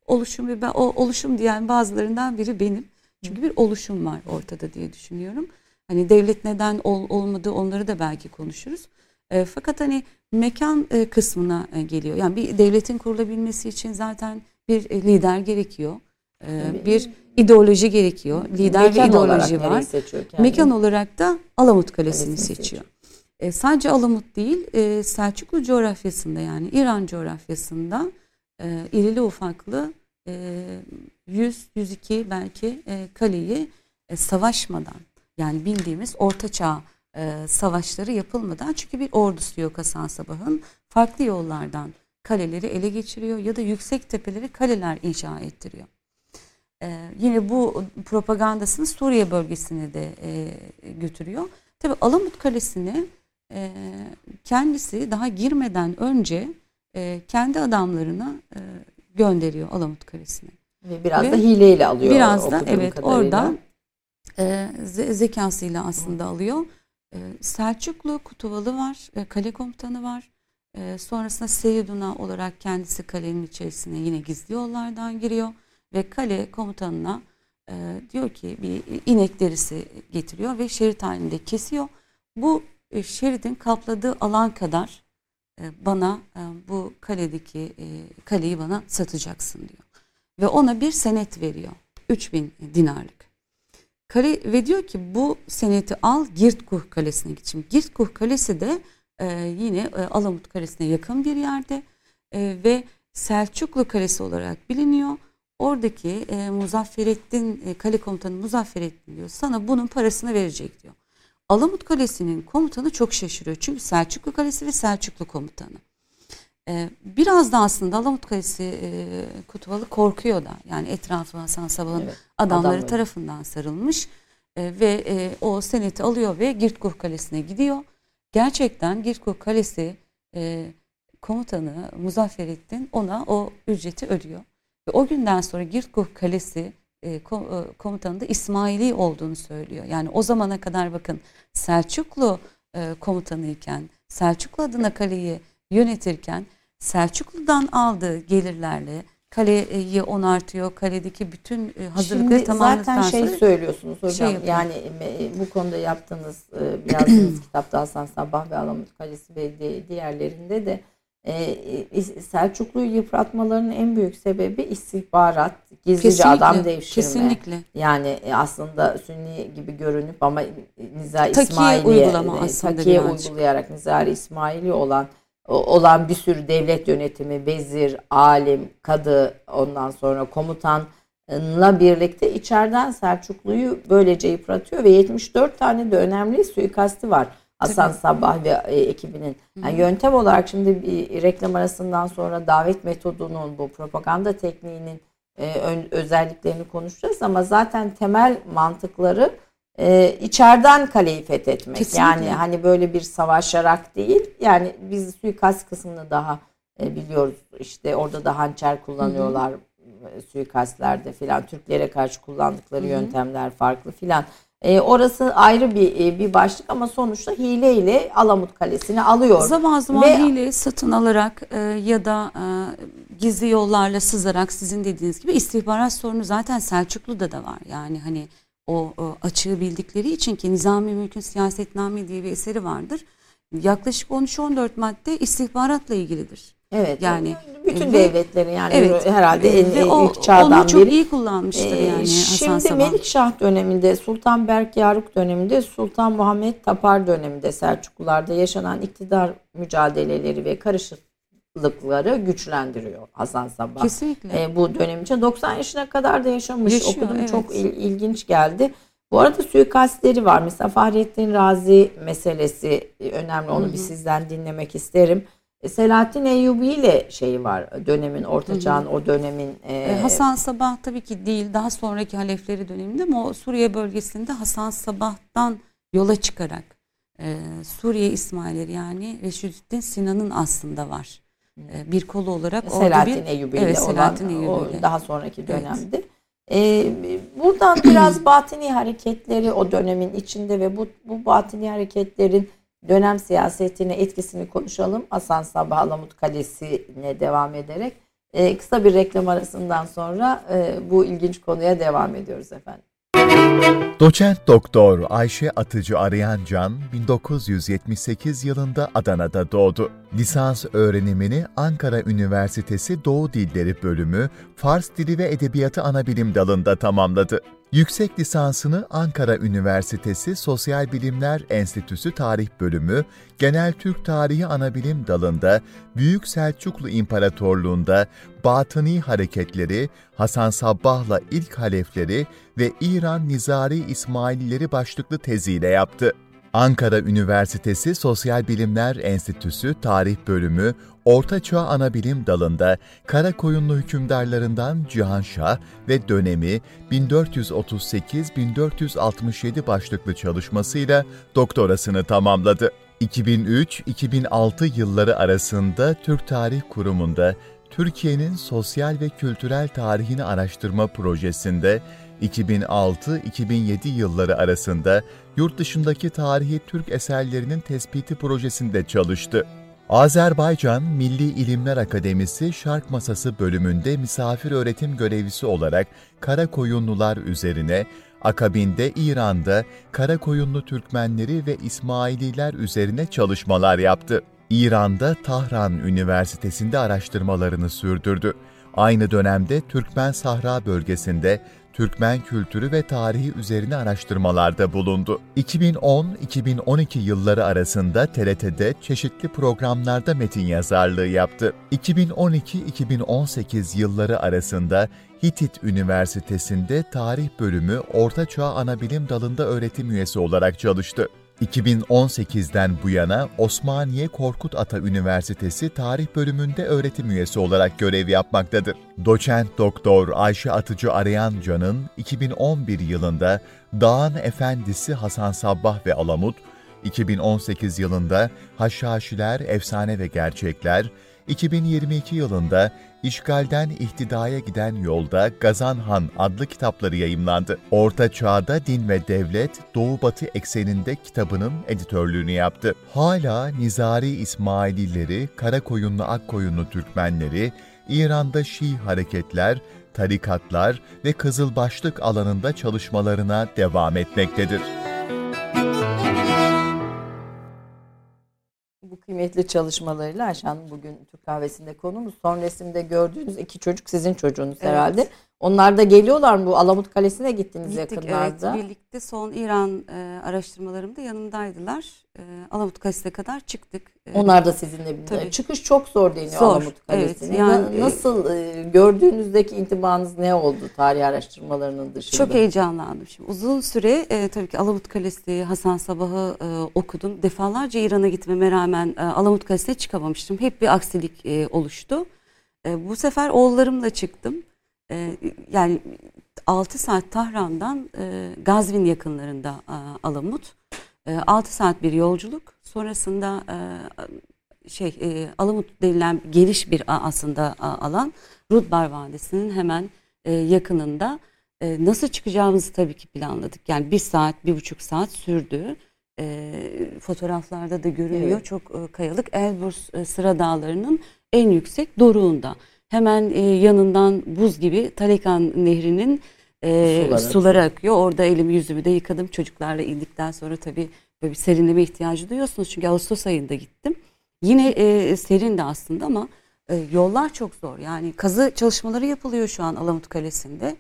oluşum ve ben o oluşum diyen bazılarından biri benim. Çünkü bir oluşum var ortada diye düşünüyorum. Hani devlet neden ol, olmadı onları da belki konuşuruz. E, fakat hani mekan e, kısmına e, geliyor. Yani bir devletin kurulabilmesi için zaten bir e, lider gerekiyor. E, bir ideoloji gerekiyor. Lider mekan ve ideoloji var. Mekan olarak da Alamut Kalesi'ni Kalesini seçiyor. E, sadece Alamut değil, e, Selçuklu coğrafyasında yani İran coğrafyasında e, irili ufaklı e, 100-102 belki e, kaleyi e, savaşmadan yani bildiğimiz Orta Çağ e, savaşları yapılmadan çünkü bir ordusu yok Hasan Sabah'ın farklı yollardan kaleleri ele geçiriyor ya da yüksek tepeleri kaleler inşa ettiriyor. Ee, yine bu propagandasını Suriye bölgesine de e, götürüyor. Tabi Alamut Kalesi'ni e, kendisi daha girmeden önce e, kendi adamlarına e, gönderiyor Alamut Kalesi'ne. Ve biraz Ve da hileyle alıyor. Biraz da evet kadarıyla. oradan e, zekasıyla aslında alıyor. E, Selçuklu Kutuvalı var, e, kale komutanı var. E, sonrasında Seyyiduna olarak kendisi kalenin içerisine yine gizli yollardan giriyor ve kale komutanına e, diyor ki bir inek derisi getiriyor ve şerit halinde kesiyor. Bu e, şeridin kapladığı alan kadar bana e, bu kaledeki e, kaleyi bana satacaksın diyor. Ve ona bir senet veriyor. 3000 dinarlık. Kale, ve diyor ki bu seneti al Girtkuh Kalesi'ne git. Şimdi Girtkuh Kalesi de e, yine e, Alamut Kalesi'ne yakın bir yerde e, ve Selçuklu Kalesi olarak biliniyor. Oradaki e, Muzafferettin, e, kale komutanı Muzafferettin diyor sana bunun parasını verecek diyor. Alamut Kalesi'nin komutanı çok şaşırıyor. Çünkü Selçuklu Kalesi ve Selçuklu komutanı. Ee, biraz da aslında Alamut Kalesi e, Kutuvalı korkuyor da. Yani etrafı Hasan Sabah'ın evet, adamları adamları. tarafından sarılmış. E, ve e, o seneti alıyor ve Girtkuh Kalesi'ne gidiyor. Gerçekten Girtkuh Kalesi e, komutanı Muzafferettin ona o ücreti ödüyor. Ve o günden sonra Girtkuh Kalesi e, komutanı da İsmaili olduğunu söylüyor. Yani o zamana kadar bakın Selçuklu e, komutanı iken Selçuklu adına kaleyi yönetirken Selçuklu'dan aldığı gelirlerle kaleyi onartıyor. Kaledeki bütün e, hazırlıkları tamamladıktan sonra. Zaten şey söylüyorsunuz hocam. Şey yani bu konuda yaptığınız yazdığınız kitapta Hasan Sabah ve Alamut Kalesi ve diğerlerinde de e, Selçuklu'yu yıpratmalarının en büyük sebebi istihbarat, gizlice kesinlikle, adam devşirme. Kesinlikle. Yani e, aslında Sünni gibi görünüp ama Nizar takiye İsmailiye takiye uygulayarak Nizar İsmaili olan olan bir sürü devlet yönetimi, vezir, alim, kadı, ondan sonra komutan la birlikte içeriden Selçuklu'yu böylece yıpratıyor ve 74 tane de önemli suikasti var. Hasan Tabii. Sabah ve e, ekibinin. Yani yöntem olarak şimdi bir reklam arasından sonra davet metodunun bu propaganda tekniğinin e, özelliklerini konuşacağız ama zaten temel mantıkları e, içeriden kaleyi fethetmek. Kesinlikle. Yani hani böyle bir savaşarak değil. Yani biz suikast kısmını daha e, biliyoruz. İşte orada da hançer kullanıyorlar. Hı hı. Suikastlerde filan Türklere karşı kullandıkları hı hı. yöntemler farklı filan. E, orası ayrı bir e, bir başlık ama sonuçta hileyle Alamut Kalesi'ni alıyor. Zaman zaman Ve, hile satın alarak e, ya da e, gizli yollarla sızarak sizin dediğiniz gibi istihbarat sorunu zaten Selçuklu'da da var. Yani hani o, o açığı bildikleri için ki Nizami Mülk'ün Siyasetname diye bir eseri vardır. Yaklaşık 13-14 madde istihbaratla ilgilidir. Evet. Yani bütün ve, devletlerin yani evet, herhalde en, en ilk çağdan onu çok iyi kullanmıştır ee, yani Hasan Şimdi Melikşah döneminde, Sultan Berk Yaruk döneminde, Sultan Muhammed Tapar döneminde Selçuklularda yaşanan iktidar mücadeleleri ve karışıklıkları güçlendiriyor Hasan Sabah. Kesinlikle. Ee, bu dönem için 90 yaşına kadar da yaşamış. Yaşıyor, Okudum evet. çok il, ilginç geldi. Bu arada suikastleri var. Mesela Fahrettin Razi meselesi önemli. Onu Hı-hı. bir sizden dinlemek isterim. E, Selahattin Eyyubi ile şeyi var dönemin Orta Çağ'ın o dönemin e, e, Hasan Sabah tabii ki değil daha sonraki halefleri döneminde ama o Suriye bölgesinde Hasan Sabah'tan yola çıkarak e, Suriye İsmailleri yani Reşidüddin Sinan'ın aslında var. E, bir kolu olarak Selahattin bir, Eyyubi ile evet, Selahattin olan Eyyubi o daha sonraki dönemde. Evet. E, buradan biraz batini hareketleri o dönemin içinde ve bu bu batini hareketlerin dönem siyasetine etkisini konuşalım. Hasan Sabah Alamut Kalesi'ne devam ederek. E, kısa bir reklam arasından sonra e, bu ilginç konuya devam ediyoruz efendim. Doçent Doktor Ayşe Atıcı Arayancan 1978 yılında Adana'da doğdu. Lisans öğrenimini Ankara Üniversitesi Doğu Dilleri Bölümü Fars Dili ve Edebiyatı Anabilim dalında tamamladı. Yüksek lisansını Ankara Üniversitesi Sosyal Bilimler Enstitüsü Tarih Bölümü, Genel Türk Tarihi Anabilim dalında Büyük Selçuklu İmparatorluğunda Batıni Hareketleri, Hasan Sabbah'la ilk halefleri ve İran Nizari İsmailileri başlıklı teziyle yaptı. Ankara Üniversitesi Sosyal Bilimler Enstitüsü Tarih Bölümü Orta Çağ Anabilim dalında Karakoyunlu hükümdarlarından Cihanşah ve dönemi 1438-1467 başlıklı çalışmasıyla doktorasını tamamladı. 2003-2006 yılları arasında Türk Tarih Kurumu'nda Türkiye'nin sosyal ve kültürel tarihini araştırma projesinde 2006-2007 yılları arasında yurt dışındaki tarihi Türk eserlerinin tespiti projesinde çalıştı. Azerbaycan Milli İlimler Akademisi Şark Masası bölümünde misafir öğretim görevlisi olarak Karakoyunlular üzerine, akabinde İran'da Karakoyunlu Türkmenleri ve İsmaililer üzerine çalışmalar yaptı. İran'da Tahran Üniversitesi'nde araştırmalarını sürdürdü. Aynı dönemde Türkmen Sahra bölgesinde Türkmen kültürü ve tarihi üzerine araştırmalarda bulundu. 2010-2012 yılları arasında TRT'de çeşitli programlarda metin yazarlığı yaptı. 2012-2018 yılları arasında Hitit Üniversitesi'nde Tarih Bölümü Orta Çağ Anabilim Dalı'nda öğretim üyesi olarak çalıştı. 2018'den bu yana Osmaniye Korkut Ata Üniversitesi Tarih Bölümünde öğretim üyesi olarak görev yapmaktadır. Doçent Doktor Ayşe Atıcı Arayancan'ın 2011 yılında Dağın Efendisi Hasan Sabbah ve Alamut, 2018 yılında Haşhaşiler, Efsane ve Gerçekler, 2022 yılında İşgalden İhtidaya Giden Yolda Gazan Han adlı kitapları yayımlandı. Orta Çağda Din ve Devlet Doğu Batı ekseninde kitabının editörlüğünü yaptı. Hala Nizari İsmailileri, Karakoyunlu Akkoyunlu Türkmenleri, İran'da Şii hareketler, tarikatlar ve Kızılbaşlık alanında çalışmalarına devam etmektedir. Kıymetli çalışmalarıyla Ayşe Hanım bugün Türk kahvesinde konumuz. Son resimde gördüğünüz iki çocuk sizin çocuğunuz evet. herhalde. Onlar da geliyorlar mı? Bu Alamut Kalesi'ne gittiniz Gittik, yakınlarda. Evet, birlikte son İran e, araştırmalarımda yanımdaydılar. E, Alamut Kalesi'ne kadar çıktık. E, Onlar da sizinle birlikte. Tabii. Çıkış çok zor deniyor Zor, Alamut Kalesi'ne. evet. Yani- Na- Nasıl e, gördüğünüzdeki intibanız ne oldu tarih araştırmalarının dışında? Çok heyecanlandım. Şimdi uzun süre e, tabii ki Alamut Kalesi, Hasan Sabah'ı e, okudum. Defalarca İran'a gitmeme rağmen e, Alamut Kalesi'ne çıkamamıştım. Hep bir aksilik e, oluştu. E, bu sefer oğullarımla çıktım. E, yani 6 saat Tahran'dan e, Gazvin yakınlarında e, Alamut. E, 6 saat bir yolculuk. Sonrasında e, şey e, Alamut denilen geniş bir aslında alan Rudbar Vadisi'nin hemen e, yakınında. E, nasıl çıkacağımızı tabii ki planladık. Yani bir saat, bir buçuk saat sürdü. E, fotoğraflarda da görünüyor. Evet. Çok e, kayalık. Elbrus e, sıra dağlarının en yüksek doruğunda. Hemen e, yanından buz gibi Talekan Nehri'nin e, Sular suları akıyor. Orada elimi yüzümü de yıkadım. Çocuklarla indikten sonra tabii böyle bir serinleme ihtiyacı duyuyorsunuz. Çünkü Ağustos ayında gittim. Yine e, serin de aslında ama e, yollar çok zor. Yani kazı çalışmaları yapılıyor şu an Alamut Kalesi'nde.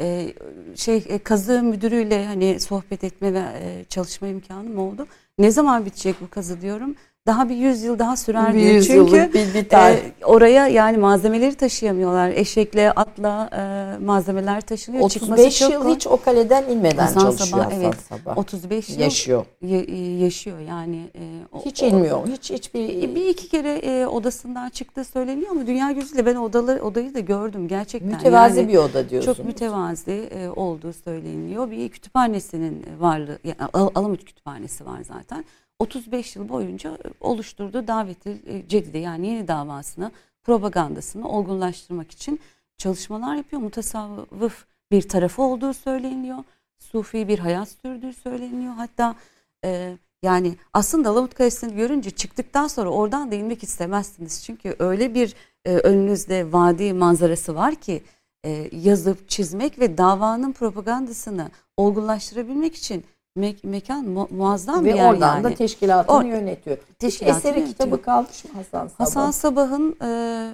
E, şey e, kazı müdürüyle hani sohbet etme ve e, çalışma imkanım oldu. Ne zaman bitecek bu kazı diyorum. Daha bir 100 yıl daha sürer Bir diyor. Çünkü bir, bir tarih. e, oraya yani malzemeleri taşıyamıyorlar. Eşekle, atla e, malzemeler taşınıyor. Çıkması 35 çok yıl zor. hiç o kaleden inmeden Hasan çalışıyor Sabah, evet. Sabah. 35 yıl Yaşıyor. ya- yaşıyor yani. e, o- Hiç o- inmiyor. Hiç hiçbir e, Bir iki kere e, odasından çıktığı söyleniyor ama dünya gözüyle ben odaları odayı da gördüm gerçekten. mütevazi yani bir oda diyorsunuz. Çok mütevazi e, olduğu söyleniyor. Bir kütüphanesinin varlığı, yani Al- Alamut Kütüphanesi var zaten. 35 yıl boyunca oluşturduğu daveti e, cedide yani yeni davasını, propagandasını olgunlaştırmak için çalışmalar yapıyor. Mutasavvıf bir tarafı olduğu söyleniyor. Sufi bir hayat sürdüğü söyleniyor. Hatta e, yani aslında Alamut Kalesi'ni görünce çıktıktan sonra oradan da inmek istemezsiniz. Çünkü öyle bir e, önünüzde vadi manzarası var ki e, yazıp çizmek ve davanın propagandasını olgunlaştırabilmek için me- mekan mu- muazzam Ve bir yer oradan yani. da teşkilatını Or- yönetiyor. Teşkilatını eseri yönetiyor. kitabı kalmış mı Hasan Sabah? Hasan Sabah'ın e,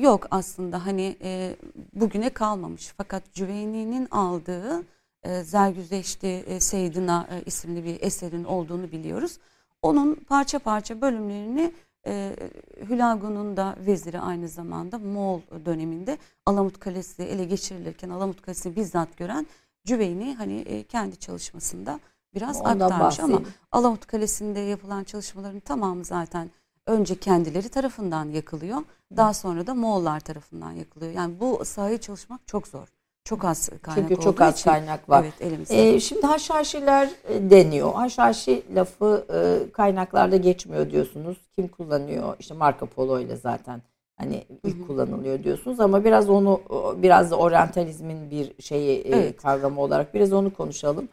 yok aslında hani e, bugüne kalmamış fakat Cüveyni'nin aldığı e, Zergüzeşti e, Seydina e, isimli bir eserin olduğunu biliyoruz. Onun parça parça bölümlerini e, Hülagu'nun da veziri aynı zamanda Moğol döneminde Alamut Kalesi ele geçirilirken Alamut Kalesi'ni bizzat gören Cüveyni hani e, kendi çalışmasında biraz Ondan aktarmış ama bahsedeyim. Alamut Kalesi'nde yapılan çalışmaların tamamı zaten önce kendileri tarafından yakılıyor. Daha sonra da Moğollar tarafından yakılıyor. Yani bu sahayı çalışmak çok zor. Çok az kaynak Çünkü çok az için. kaynak var. Evet elimizde. Ee, şimdi haşhaşiler e, deniyor. Haşhaşi lafı e, kaynaklarda geçmiyor diyorsunuz. Kim kullanıyor? İşte Marco Polo ile zaten hani ilk kullanılıyor diyorsunuz ama biraz onu biraz da oryantalizmin bir şeyi e, Evet. kavramı olarak biraz onu konuşalım.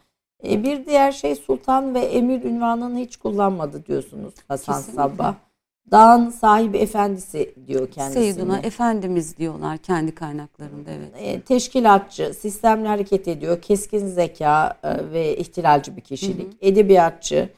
E, bir diğer şey sultan ve emir ünvanını hiç kullanmadı diyorsunuz Hasan Kesinlikle. Sabbah. Dağın sahibi efendisi diyor kendisine. Seyyiduna Efendimiz diyorlar kendi kaynaklarında evet. E, teşkilatçı, sistemli hareket ediyor, keskin zeka ve ihtilalci bir kişilik, edebiyatçı,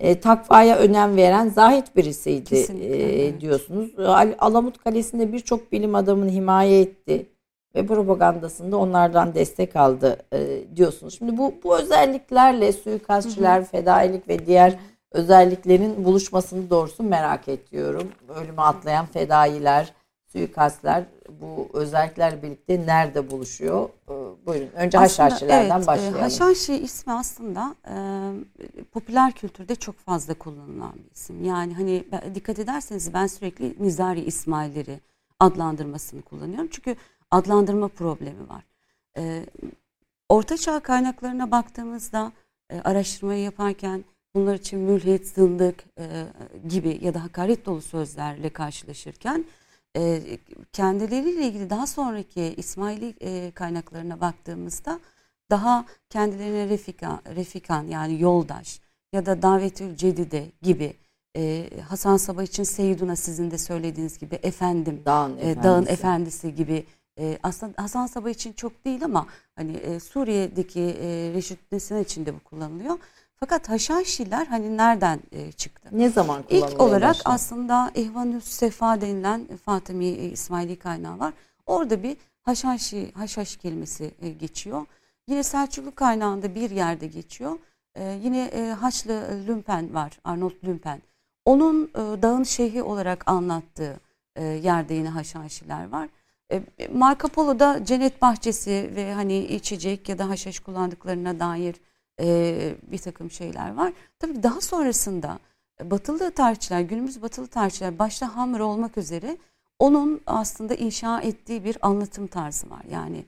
e, takvaya önem veren zahit birisiydi Kesinlikle, e, evet. diyorsunuz. Al- Alamut Kalesi'nde birçok bilim adamını himaye etti ve propagandasında onlardan destek aldı e, diyorsunuz. Şimdi bu bu özelliklerle suikastçiler, fedailik ve diğer özelliklerin buluşmasını doğrusu merak ediyorum. Ölüme atlayan fedailer, suikastler bu özelliklerle birlikte nerede buluşuyor? Ee, Buyurun. Önce Aslında, haşhaşilerden evet, e, başlayalım. Haşhaşi ismi aslında e, popüler kültürde çok fazla kullanılan bir isim. Yani hani dikkat ederseniz ben sürekli Nizari İsmailleri adlandırmasını kullanıyorum. Çünkü adlandırma problemi var. E, Orta Çağ kaynaklarına baktığımızda e, araştırmayı yaparken bunlar için mülhit, zındık e, gibi ya da hakaret dolu sözlerle karşılaşırken e, kendileriyle ilgili daha sonraki İsmaili e, kaynaklarına baktığımızda daha kendilerine refika, refikan yani yoldaş ya da davetül cedide gibi e, Hasan Sabah için Seyyiduna sizin de söylediğiniz gibi efendim Dağın e, efendisi. dağın efendisi gibi e, aslında Hasan Sabah için çok değil ama hani e, Suriye'deki e, Reşit Nesine için de bu kullanılıyor. Fakat Haşhaşiler hani nereden e, çıktı? Ne zaman kullanılmaya İlk olarak başladı? aslında İhvanü Sefa denilen Fatimi e, İsmaili kaynağı var. Orada bir Haşhaşi, haşhaş kelimesi e, geçiyor. Yine Selçuklu kaynağında bir yerde geçiyor. E, yine e, Haçlı Lümpen var, Arnold Lümpen. Onun e, dağın şeyhi olarak anlattığı e, yerde yine haşhaşiler var. E, Marco Polo'da cennet bahçesi ve hani içecek ya da haşhaş kullandıklarına dair e, bir takım şeyler var. Tabii daha sonrasında batılı tarihçiler, günümüz batılı tarihçiler başta Hammer olmak üzere onun aslında inşa ettiği bir anlatım tarzı var. Yani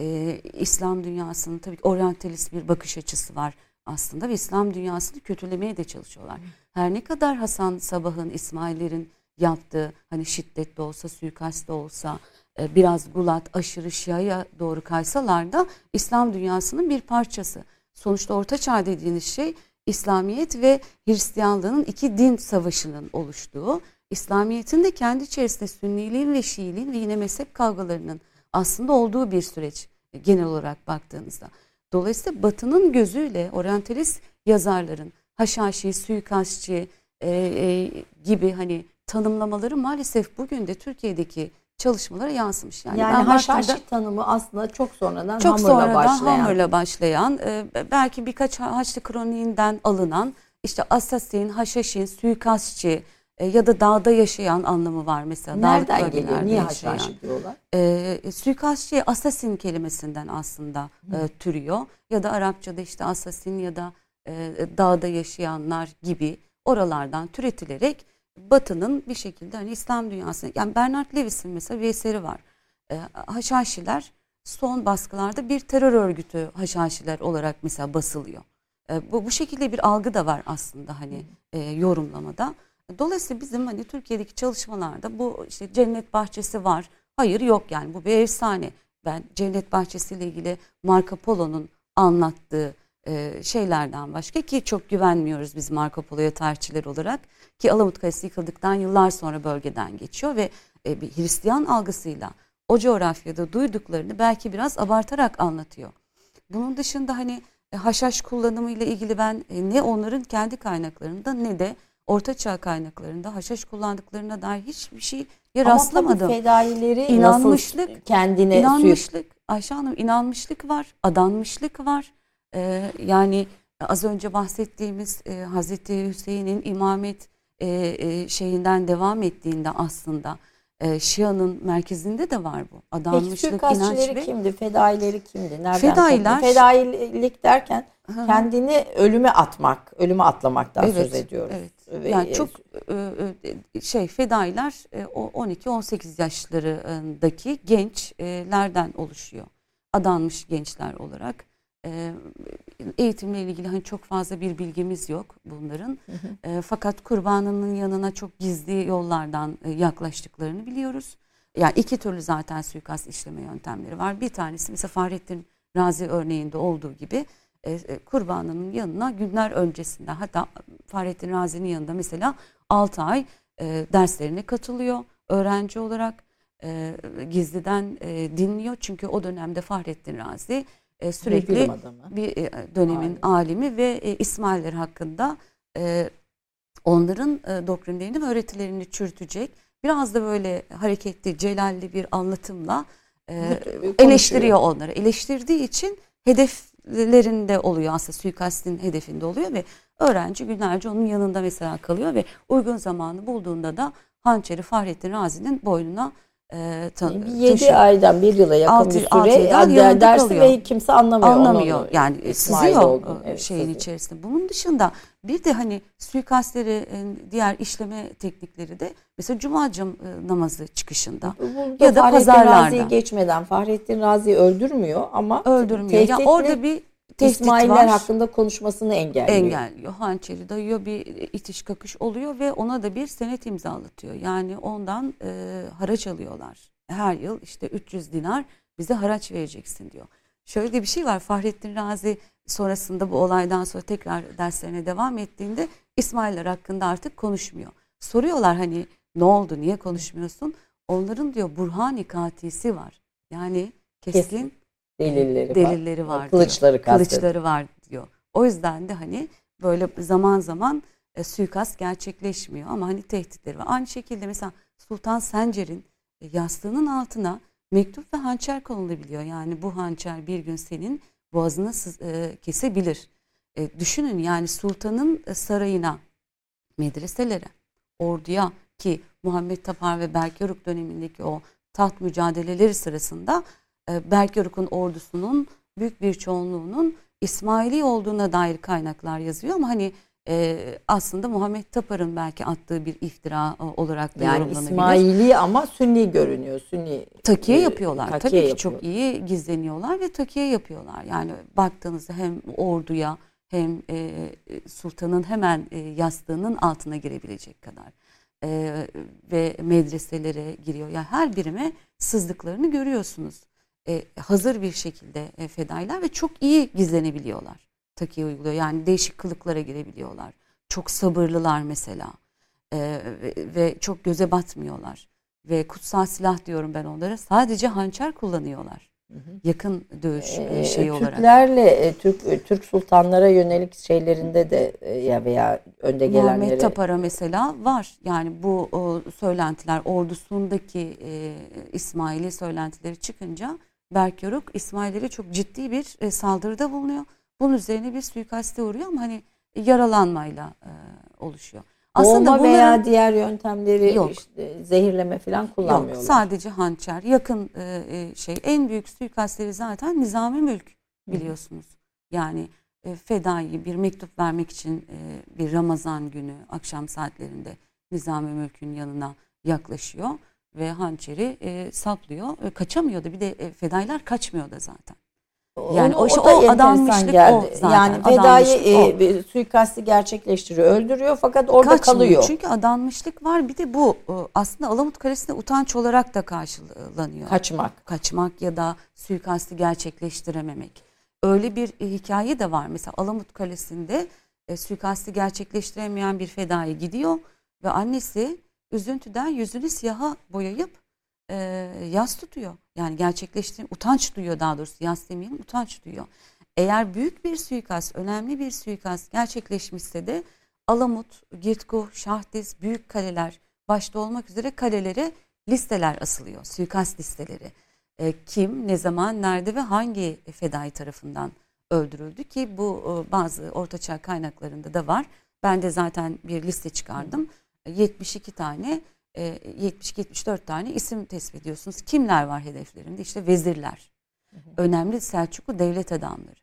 e, İslam dünyasının tabii ki oryantalist bir bakış açısı var aslında ve İslam dünyasını kötülemeye de çalışıyorlar. Her ne kadar Hasan Sabah'ın, İsmail'lerin yaptığı hani şiddetli olsa, suikast olsa, e, biraz gulat, aşırı şiaya doğru kaysalar da İslam dünyasının bir parçası. Sonuçta Orta Çağ dediğiniz şey İslamiyet ve Hristiyanlığın iki din savaşının oluştuğu, İslamiyet'in de kendi içerisinde Sünniliğin ve Şiiliğin ve yine mezhep kavgalarının aslında olduğu bir süreç e, genel olarak baktığınızda. Dolayısıyla Batı'nın gözüyle oryantalist yazarların haşhaşi, suikastçı e, e, gibi hani tanımlamaları maalesef bugün de Türkiye'deki çalışmalara yansımış. Yani, yani haşhaşi tanımı aslında çok sonradan çok Hamur'la sonradan başlayan. Hamur'la başlayan e, belki birkaç Haçlı kroniğinden alınan işte asasin, haşhaşin, suikastçı e, ya da dağda yaşayan anlamı var mesela. Nereden dağlık geliyor? Niye haşhaşi diyorlar? E, suikastçı asasin kelimesinden aslında e, türüyor. Ya da Arapçada işte asasin ya da e, dağda yaşayanlar gibi oralardan türetilerek Batı'nın bir şekilde hani İslam dünyasına yani Bernard Lewis'in mesela bir eseri var. E, Haşhaşiler son baskılarda bir terör örgütü Haşhaşiler olarak mesela basılıyor. E, bu bu şekilde bir algı da var aslında hani e, yorumlamada. Dolayısıyla bizim hani Türkiye'deki çalışmalarda bu işte cennet bahçesi var. Hayır yok yani bu bir efsane. Ben cennet bahçesiyle ilgili Marco Polo'nun anlattığı e, şeylerden başka ki çok güvenmiyoruz biz Marco Polo'ya tarihçiler olarak ki Alamut Kalesi yıkıldıktan yıllar sonra bölgeden geçiyor ve e, bir Hristiyan algısıyla o coğrafyada duyduklarını belki biraz abartarak anlatıyor. Bunun dışında hani e, haşhaş kullanımı ile ilgili ben ne onların kendi kaynaklarında ne de Orta Çağ kaynaklarında haşhaş kullandıklarına dair hiçbir şey ya Ama rastlamadım. tabii fedaileri İnanmışlık, nasıl kendine İnanmışlık, Ayşe Hanım inanmışlık var, adanmışlık var. Ee, yani az önce bahsettiğimiz e, Hazreti Hüseyin'in imamet e, e, şeyinden devam ettiğinde aslında e, Şia'nın merkezinde de var bu. Peki Adanmışlık, inanç suikastçileri ve kimdi? Fedaileri kimdi? Nereden Fedailer- topluyor? Fedailik derken Hı kendini ölüme atmak, ölüme atlamaktan Evet, söz ediyoruz. Evet. Ve- Yani çok e, e, şey fedailer e, o 12-18 yaşlarındaki gençlerden oluşuyor. Adanmış gençler olarak. E, Eğitimle ilgili hani çok fazla bir bilgimiz yok bunların. E, Fakat kurbanının yanına çok gizli yollardan e, yaklaştıklarını biliyoruz. Yani iki türlü zaten suikast işleme yöntemleri var. Bir tanesi mesela Fahrettin Razi örneğinde olduğu gibi e, kurbanının yanına günler öncesinden hatta Fahrettin Razi'nin yanında mesela 6 ay e, derslerine katılıyor öğrenci olarak e, gizliden e, dinliyor çünkü o dönemde Fahrettin Razi e, sürekli bir e, dönemin alimi ve e, İsmailler hakkında e, onların e, doktrinlerini ve öğretilerini çürütecek biraz da böyle hareketli, celalli bir anlatımla e, eleştiriyor onları. Eleştirdiği için hedeflerinde oluyor aslında suikastin hedefinde oluyor ve öğrenci günlerce onun yanında mesela kalıyor ve uygun zamanı bulduğunda da hançeri Fahrettin Razi'nin boynuna e, ta- Bir 7 taşıyor. aydan bir yıla yakın Altı- bir süre yıldan ya- yanında dersi kalıyor. ve kimse anlamıyor. anlamıyor. onu. yani İsmail sızıyor olduğunu. o Evet, şeyin sızıyor. içerisinde. Bunun dışında bir de hani suikastleri e, diğer işleme teknikleri de mesela cumacım e, namazı çıkışında Burada ya da Fahrettin pazarlarda. Razi'yi geçmeden Fahrettin Razi'yi öldürmüyor ama öldürmüyor. Ya orada bir tehdit İsmailler var. hakkında konuşmasını engelliyor. engelliyor. Hançeri dayıyor bir itiş kakış oluyor ve ona da bir senet imzalatıyor. Yani ondan e, haraç alıyorlar. Her yıl işte 300 dinar bize haraç vereceksin diyor. Şöyle de bir şey var Fahrettin Razi sonrasında bu olaydan sonra tekrar derslerine devam ettiğinde İsmailler hakkında artık konuşmuyor. Soruyorlar hani ne oldu niye konuşmuyorsun? Onların diyor Burhani katisi var. Yani keskin, Kesin delilleri, delilleri var. diyor Kılıçları kılıçları var diyor. O yüzden de hani böyle zaman zaman e, suikast gerçekleşmiyor ama hani tehditleri var. Aynı şekilde mesela Sultan Sencer'in e, yastığının altına mektup ve hançer konulabiliyor. Yani bu hançer bir gün senin boğazını e, kesebilir. E, düşünün yani sultanın sarayına, medreselere, orduya ki Muhammed Tapar ve Berk Yoruk dönemindeki o taht mücadeleleri sırasında e, Berk Yoruk'un ordusunun büyük bir çoğunluğunun İsmaili olduğuna dair kaynaklar yazıyor ama hani e, aslında Muhammed Tapar'ın belki attığı bir iftira e, olarak da yani İsmaili ama Sünni görünüyor. Sünni takiye e, yapıyorlar. Takiye Tabii yapıyor. ki çok iyi gizleniyorlar ve takiye yapıyorlar. Yani baktığınızda hem orduya hem e, sultanın hemen e, yastığının altına girebilecek kadar e, ve medreselere giriyor. Yani her birime sızdıklarını görüyorsunuz. E, hazır bir şekilde e, fedailer ve çok iyi gizlenebiliyorlar. Takiye uyguluyor. Yani değişik kılıklara girebiliyorlar. Çok sabırlılar mesela. E, ve, ve çok göze batmıyorlar. Ve kutsal silah diyorum ben onlara. Sadece hançer kullanıyorlar. Yakın dövüş ee, şeyi olarak. Türklerle e, Türk e, Türk sultanlara yönelik şeylerinde de ya veya önde gelenlere. Muhammed Tapar'a mesela var. Yani bu o, söylentiler ordusundaki e, İsmail'i söylentileri çıkınca Berk Yoruk İsmail'lere çok ciddi bir e, saldırıda bulunuyor. Bunun üzerine bir suikaste uğruyor ama hani yaralanmayla e, oluşuyor. Aslında Boğma veya diğer yöntemleri yok. işte zehirleme falan kullanmıyorlar. Yok sadece hançer. Yakın e, e, şey en büyük suikastleri zaten Nizami Mülk biliyorsunuz. Hı. Yani e, fedai bir mektup vermek için e, bir Ramazan günü akşam saatlerinde Nizami Mülk'ün yanına yaklaşıyor ve hançeri e, saplıyor. E, kaçamıyordu. Bir de e, fedailer kaçmıyor da zaten. Yani o, o, o adanmışlık geldi. o zaten. Yani fedai e, suikasti gerçekleştiriyor, öldürüyor fakat orada Kaçmıyor. kalıyor. Çünkü adanmışlık var. Bir de bu e, aslında Alamut Kalesi'nde utanç olarak da karşılanıyor. Kaçmak. Kaçmak ya da suikasti gerçekleştirememek. Öyle bir e, hikaye de var. Mesela Alamut Kalesi'nde e, suikasti gerçekleştiremeyen bir fedai gidiyor ve annesi üzüntüden yüzünü siyaha boyayıp e, yas tutuyor. Yani gerçekleştiğim utanç duyuyor daha doğrusu yas demeyelim utanç duyuyor. Eğer büyük bir suikast, önemli bir suikast gerçekleşmişse de Alamut, Girtku, Şahdiz, büyük kaleler başta olmak üzere kalelere listeler asılıyor. Suikast listeleri. E, kim, ne zaman, nerede ve hangi fedai tarafından öldürüldü ki bu e, bazı ortaçağ kaynaklarında da var. Ben de zaten bir liste çıkardım. 72 tane 72-74 e, tane isim tespit ediyorsunuz. Kimler var hedeflerinde? İşte vezirler, önemli Selçuklu devlet adamları,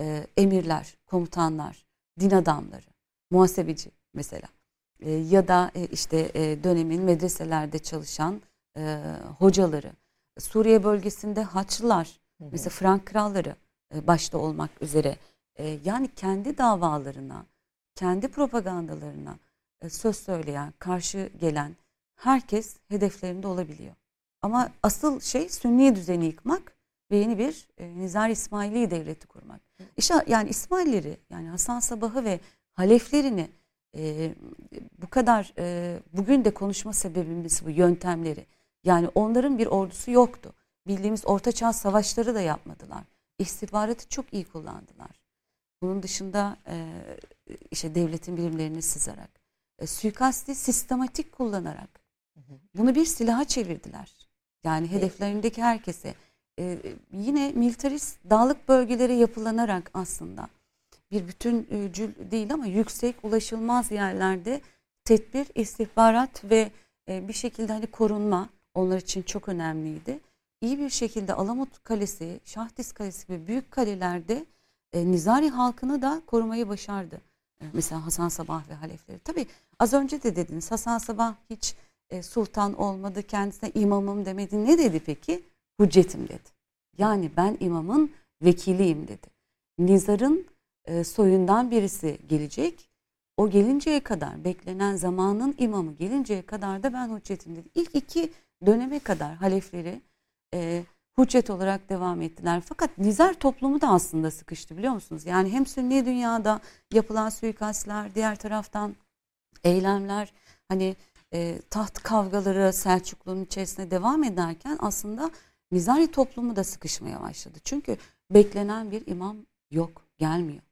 e, emirler, komutanlar, din adamları, muhasebeci mesela. E, ya da işte dönemin medreselerde çalışan hocaları, Suriye bölgesinde Haçlılar, mesela Frank kralları başta olmak üzere. Yani kendi davalarına, kendi propagandalarına söz söyleyen, karşı gelen herkes hedeflerinde olabiliyor. Ama asıl şey sünni düzeni yıkmak ve yeni bir e, Nizar İsmaili devleti kurmak. İşte yani İsmailleri yani Hasan Sabah'ı ve haleflerini e, bu kadar e, bugün de konuşma sebebimiz bu yöntemleri. Yani onların bir ordusu yoktu. Bildiğimiz ortaçağ savaşları da yapmadılar. İstihbaratı çok iyi kullandılar. Bunun dışında e, işte devletin birimlerini sızarak, e, suikasti sistematik kullanarak bunu bir silaha çevirdiler. Yani hedeflerindeki herkese. Ee, yine militarist dağlık bölgelere yapılanarak aslında bir bütüncül değil ama yüksek ulaşılmaz yerlerde tedbir, istihbarat ve e, bir şekilde hani korunma onlar için çok önemliydi. İyi bir şekilde Alamut Kalesi, Şahdiz Kalesi gibi büyük kalelerde e, Nizari halkını da korumayı başardı. E, mesela Hasan Sabah ve halefleri. Tabii az önce de dediniz Hasan Sabah hiç e, sultan olmadı kendisine imamım demedi. Ne dedi peki? Hüccetim dedi. Yani ben imamın vekiliyim dedi. Nizar'ın e, soyundan birisi gelecek. O gelinceye kadar beklenen zamanın imamı gelinceye kadar da ben hüccetim dedi. İlk iki döneme kadar halefleri e, hüccet olarak devam ettiler. Fakat Nizar toplumu da aslında sıkıştı biliyor musunuz? Yani hem sünni dünyada yapılan suikastler, diğer taraftan eylemler, hani e, taht kavgaları Selçuklu'nun içerisinde devam ederken aslında Nizari toplumu da sıkışmaya başladı. Çünkü beklenen bir imam yok, gelmiyor.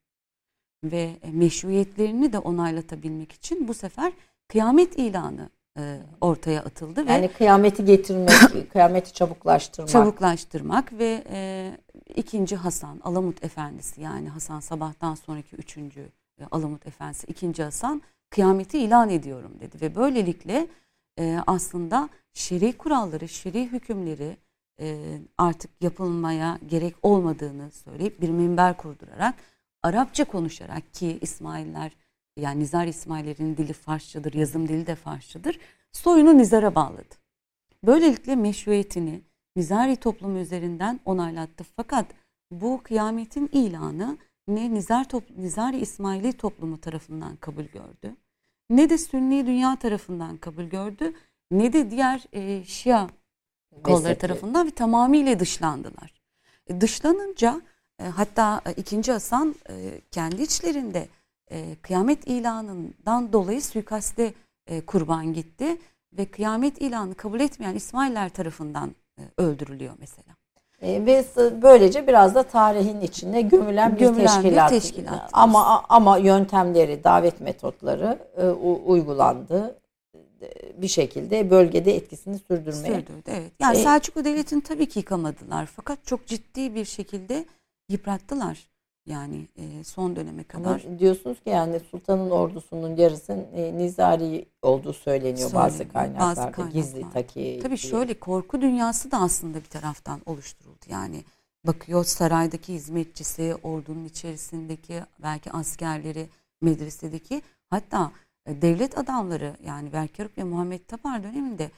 Ve e, meşruiyetlerini de onaylatabilmek için bu sefer kıyamet ilanı e, ortaya atıldı yani ve kıyameti getirmek, kıyameti çabuklaştırmak. Çabuklaştırmak ve e, ikinci Hasan Alamut Efendisi yani Hasan Sabah'tan sonraki üçüncü e, Alamut Efendisi ikinci Hasan kıyameti ilan ediyorum dedi ve böylelikle e, aslında şer'i kuralları, şer'i hükümleri e, artık yapılmaya gerek olmadığını söyleyip bir minber kurdurarak Arapça konuşarak ki İsmailler yani Nizar İsmail'lerin dili Farsçadır, yazım dili de Farsçadır. Soyunu Nizar'a bağladı. Böylelikle meşruiyetini Nizari toplumu üzerinden onaylattı. Fakat bu kıyametin ilanı ne Nizar top, Nizari İsmaili toplumu tarafından kabul gördü, ne de Sünni dünya tarafından kabul gördü, ne de diğer e, Şia kolları tarafından ve tamamıyla dışlandılar. E, dışlanınca e, hatta e, 2. Hasan e, kendi içlerinde e, kıyamet ilanından dolayı suikaste e, kurban gitti ve kıyamet ilanı kabul etmeyen İsmailler tarafından e, öldürülüyor mesela. E, ve böylece biraz da tarihin içine gömülen bir Gömülen bir teşkilat. teşkilat. Ama ama yöntemleri, davet metotları e, u- uygulandı. E, Bir şekilde bölgede etkisini sürdürmeye. Sürdürdü evet. Yani E, Selçuklu Devleti'ni tabii ki yıkamadılar fakat çok ciddi bir şekilde yıprattılar. Yani e, son döneme Ama kadar. diyorsunuz ki yani sultanın ordusunun yarısının e, nizari olduğu söyleniyor bazı Söyleniyor, kaynaklarda. bazı Gizli kaynaklar. taki. Tabii diye. şöyle korku dünyası da aslında bir taraftan oluşturuldu. Yani bakıyor saraydaki hizmetçisi, ordunun içerisindeki belki askerleri, medresedeki hatta e, devlet adamları yani Berkeruk ve Muhammed Tapar döneminde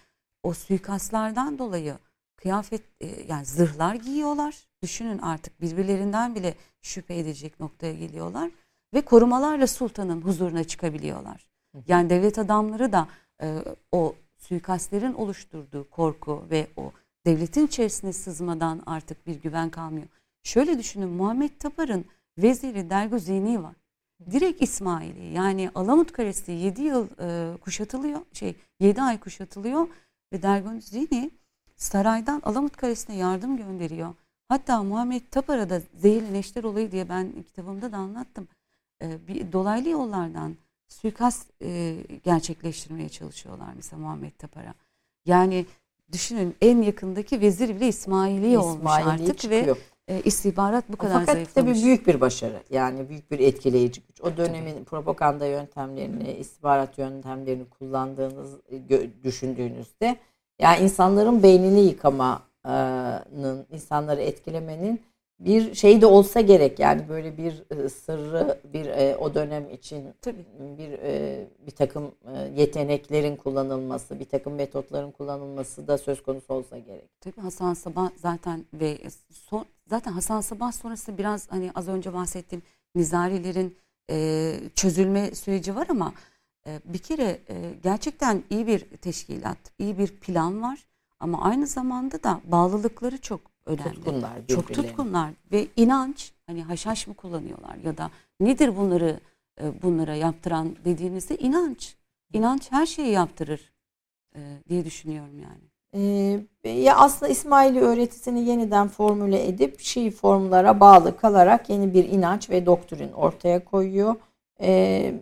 o suikastlardan dolayı kıyafet e, yani zırhlar giyiyorlar. Düşünün artık birbirlerinden bile şüphe edecek noktaya geliyorlar ve korumalarla sultanın huzuruna çıkabiliyorlar. Yani devlet adamları da e, o suikastlerin oluşturduğu korku ve o devletin içerisine sızmadan artık bir güven kalmıyor. Şöyle düşünün Muhammed Tapar'ın veziri Derguzini var. Direkt İsmaili yani Alamut Kalesi 7 yıl e, kuşatılıyor şey 7 ay kuşatılıyor ve Derguzini saraydan Alamut Kalesi'ne yardım gönderiyor. Hatta Muhammed Tapar'a da zehirli neşter olayı diye ben kitabımda da anlattım. E, bir dolaylı yollardan suikast e, gerçekleştirmeye çalışıyorlar mesela Muhammed Tapar'a. Yani düşünün en yakındaki vezir bile İsmaili olmuş İsmaili artık ve çıkıyor. e, istihbarat bu kadar Fakat zayıflamış. tabii büyük bir başarı. Yani büyük bir etkileyici güç. O dönemin propaganda yöntemlerini, istihbarat yöntemlerini kullandığınız düşündüğünüzde yani insanların beynini yıkamanın, insanları etkilemenin bir şey de olsa gerek. Yani böyle bir e, sırrı bir e, o dönem için Tabii. bir e, bir takım yeteneklerin kullanılması, bir takım metotların kullanılması da söz konusu olsa gerek. Tabii Hasan Sabah zaten ve son, zaten Hasan Sabah sonrası biraz hani az önce bahsettiğim Nizarilerin çözülme süreci var ama bir kere gerçekten iyi bir teşkilat, iyi bir plan var ama aynı zamanda da bağlılıkları çok önemli. Tutkunlar Çok birbirlerine. tutkunlar ve inanç hani haşhaş mı kullanıyorlar ya da nedir bunları e, bunlara yaptıran dediğinizde inanç. İnanç her şeyi yaptırır e, diye düşünüyorum yani. Ee, ya aslında İsmaili öğretisini yeniden formüle edip Şii formlara bağlı kalarak yeni bir inanç ve doktrin ortaya koyuyor. Ee,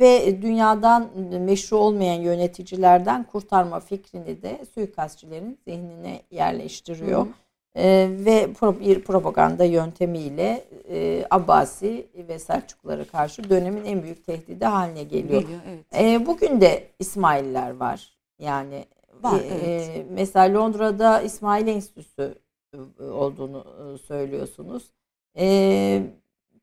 ve dünyadan meşru olmayan yöneticilerden kurtarma fikrini de suikastçilerin zihnine yerleştiriyor. Hı hı. Ee, ve bir propaganda yöntemiyle e, Abbasi ve Selçuklulara karşı dönemin en büyük tehdidi haline geliyor. Geliyor evet. E, bugün de İsmaililer var. Yani Var, e, evet. e, mesela Londra'da İsmail Enstitüsü olduğunu e, söylüyorsunuz. E,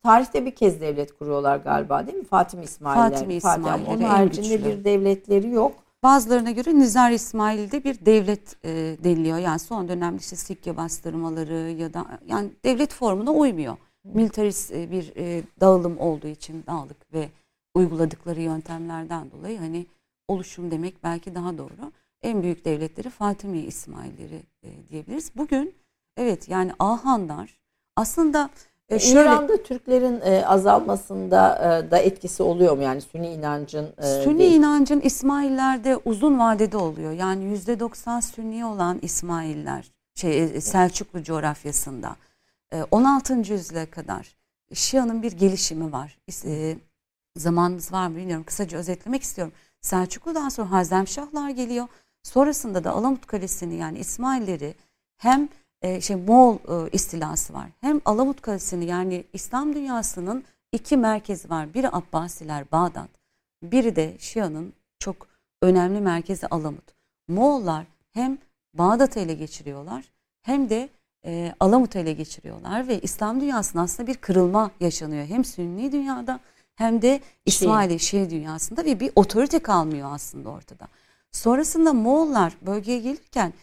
tarihte bir kez devlet kuruyorlar galiba değil mi? Fatimi İsmaililer. Fatimi Fatih ama İsmailleri Onun haricinde güçlü. bir devletleri yok. Bazılarına göre Nizar İsmail'de bir devlet e, deniliyor. Yani son dönemde işte Sikke bastırmaları ya da yani devlet formuna uymuyor. Militarist e, bir e, dağılım olduğu için dağılık ve uyguladıkları yöntemlerden dolayı hani oluşum demek belki daha doğru. En büyük devletleri Fatimi İsmailleri e, diyebiliriz. Bugün evet yani Ahanlar aslında e, şöyle İran'da Türklerin e, azalmasında e, da etkisi oluyor mu? Yani Sünni inancın e, Sünni değil- inancın İsmaillerde uzun vadede oluyor. Yani yüzde 90 Sünni olan İsmailler şey e, Selçuklu coğrafyasında e, 16. yüzyıla kadar Şia'nın bir gelişimi var. E, Zamanımız var mı bilmiyorum. Kısaca özetlemek istiyorum. Selçuklu'dan sonra Hazemşahlar geliyor. Sonrasında da Alamut Kalesi'ni yani İsmailleri hem e, şey Moğol e, istilası var. Hem Alamut Kalesi'ni yani İslam dünyasının iki merkezi var. Biri Abbasiler Bağdat, biri de Şia'nın çok önemli merkezi Alamut. Moğollar hem Bağdat'ı ele geçiriyorlar hem de e, Alamut'u ele geçiriyorlar ve İslam dünyasında aslında bir kırılma yaşanıyor. Hem Sünni dünyada hem de İsmaili Şii dünyasında ve bir otorite kalmıyor aslında ortada. Sonrasında Moğollar bölgeye gelirken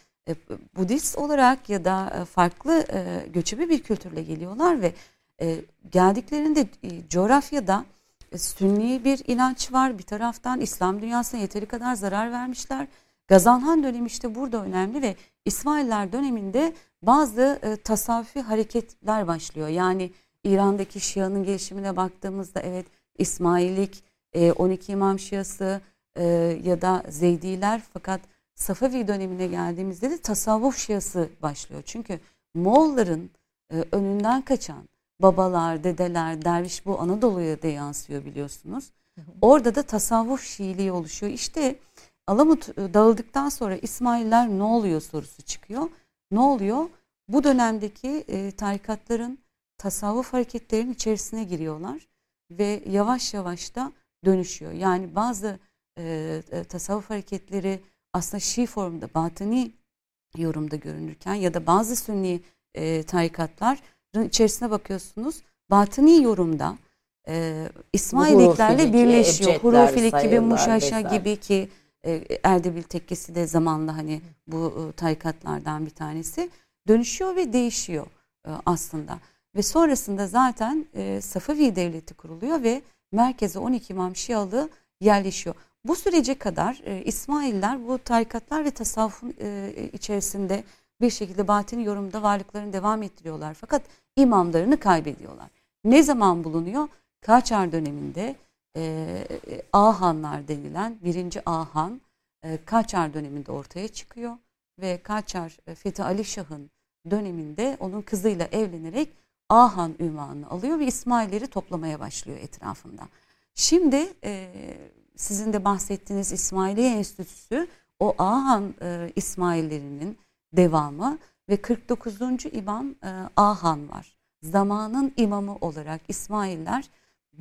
Budist olarak ya da e, farklı e, göçebe bir kültürle geliyorlar ve e, geldiklerinde e, coğrafyada e, Sünni bir inanç var. Bir taraftan İslam dünyasına yeteri kadar zarar vermişler. Gazanhan dönemi işte burada önemli ve İsmailler döneminde bazı e, tasavvufi hareketler başlıyor. Yani İran'daki Şia'nın gelişimine baktığımızda evet İsmailik, e, 12 İmam Şiası e, ya da Zeydiler fakat Safavi dönemine geldiğimizde de tasavvuf Şiası başlıyor. Çünkü Moğolların e, önünden kaçan babalar, dedeler, derviş bu Anadolu'ya da yansıyor biliyorsunuz. Orada da tasavvuf Şiiliği oluşuyor. İşte Alamut e, dağıldıktan sonra İsmailler ne oluyor sorusu çıkıyor. Ne oluyor? Bu dönemdeki e, tarikatların tasavvuf hareketlerinin içerisine giriyorlar ve yavaş yavaş da dönüşüyor. Yani bazı e, e, tasavvuf hareketleri aslında Şii formda, batıni yorumda görünürken ya da bazı sünni e, tarikatların içerisine bakıyorsunuz. Batıni yorumda e, İsmailiklerle birleşiyor. Hurufilik gibi, Muşaşa gibi ki e, Erdebil tekkesi de zamanla hani bu e, tarikatlardan bir tanesi dönüşüyor ve değişiyor e, aslında. Ve sonrasında zaten e, Safavi Devleti kuruluyor ve merkeze 12 İmam Şialı yerleşiyor. Bu sürece kadar e, İsmailler bu tarikatlar ve tasavvufun e, içerisinde bir şekilde batini yorumda varlıklarını devam ettiriyorlar. Fakat imamlarını kaybediyorlar. Ne zaman bulunuyor? Kaçar döneminde e, Ahanlar denilen birinci Ahan e, Kaçar döneminde ortaya çıkıyor. Ve Kaçar e, Fethi Ali Şah'ın döneminde onun kızıyla evlenerek Ahan ünvanını alıyor ve İsmailleri toplamaya başlıyor etrafında. Şimdi e, sizin de bahsettiğiniz İsmailiye Enstitüsü o Ahan e, İsmaillerinin devamı ve 49. İmam e, Ahan var. Zamanın imamı olarak İsmailler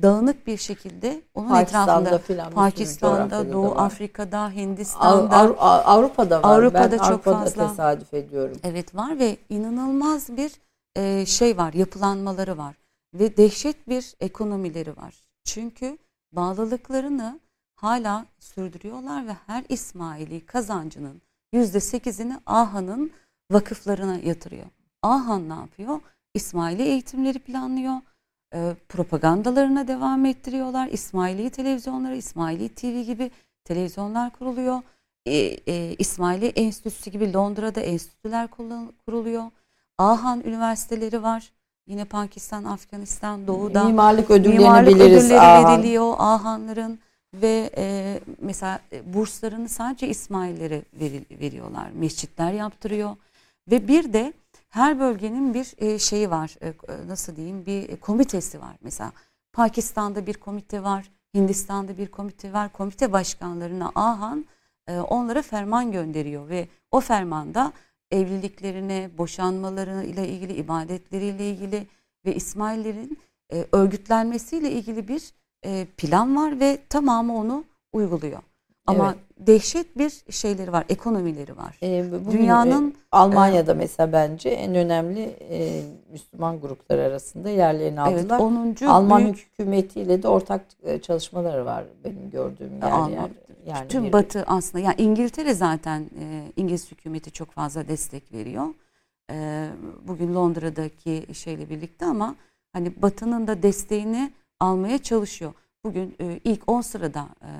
dağınık bir şekilde onun Pakistan'da etrafında Pakistan'da, Doğu var. Afrika'da, Hindistan'da, Av, Av, Avrupa'da var. Avrupa'da ben çok Avrupa'da fazla tesadüf ediyorum. Evet var ve inanılmaz bir e, şey var, yapılanmaları var ve dehşet bir ekonomileri var. Çünkü bağlılıklarını hala sürdürüyorlar ve her İsmaili kazancının yüzde sekizini Ahan'ın vakıflarına yatırıyor. Ahan ne yapıyor? İsmaili eğitimleri planlıyor. E, propagandalarına devam ettiriyorlar. İsmaili televizyonları, İsmaili TV gibi televizyonlar kuruluyor. E, e, İsmaili Enstitüsü gibi Londra'da enstitüler kuruluyor. Ahan üniversiteleri var. Yine Pakistan, Afganistan, Doğu'da mimarlık ödüllerini mimarlık biliriz. Ödülleri Ahan. veriliyor Ahanların ve e, mesela e, burslarını sadece İsmaillere veril, veriyorlar. Mescitler yaptırıyor ve bir de her bölgenin bir e, şeyi var. E, e nasıl diyeyim? Bir e, komitesi var. Mesela Pakistan'da bir komite var. Hindistan'da bir komite var. Komite başkanlarına Ahan e, onlara ferman gönderiyor ve o fermanda evliliklerine, boşanmalarıyla ilgili, ibadetleriyle ilgili ve İsmail'lerin e, örgütlenmesiyle ilgili bir e, plan var ve tamamı onu uyguluyor. Ama evet. dehşet bir şeyleri var, ekonomileri var. E, bugün, Dünyanın e, Almanya'da e, mesela bence en önemli e, Müslüman gruplar arasında yerlerini aldılar. Evet, 10. Alman büyük, hükümetiyle de ortak e, çalışmaları var benim gördüğüm yer Alman, yer. Yani tüm bir, Batı aslında yani İngiltere zaten e, İngiliz hükümeti çok fazla destek veriyor. E, bugün Londra'daki şeyle birlikte ama hani Batı'nın da desteğini almaya çalışıyor. Bugün e, ilk 10 sırada e,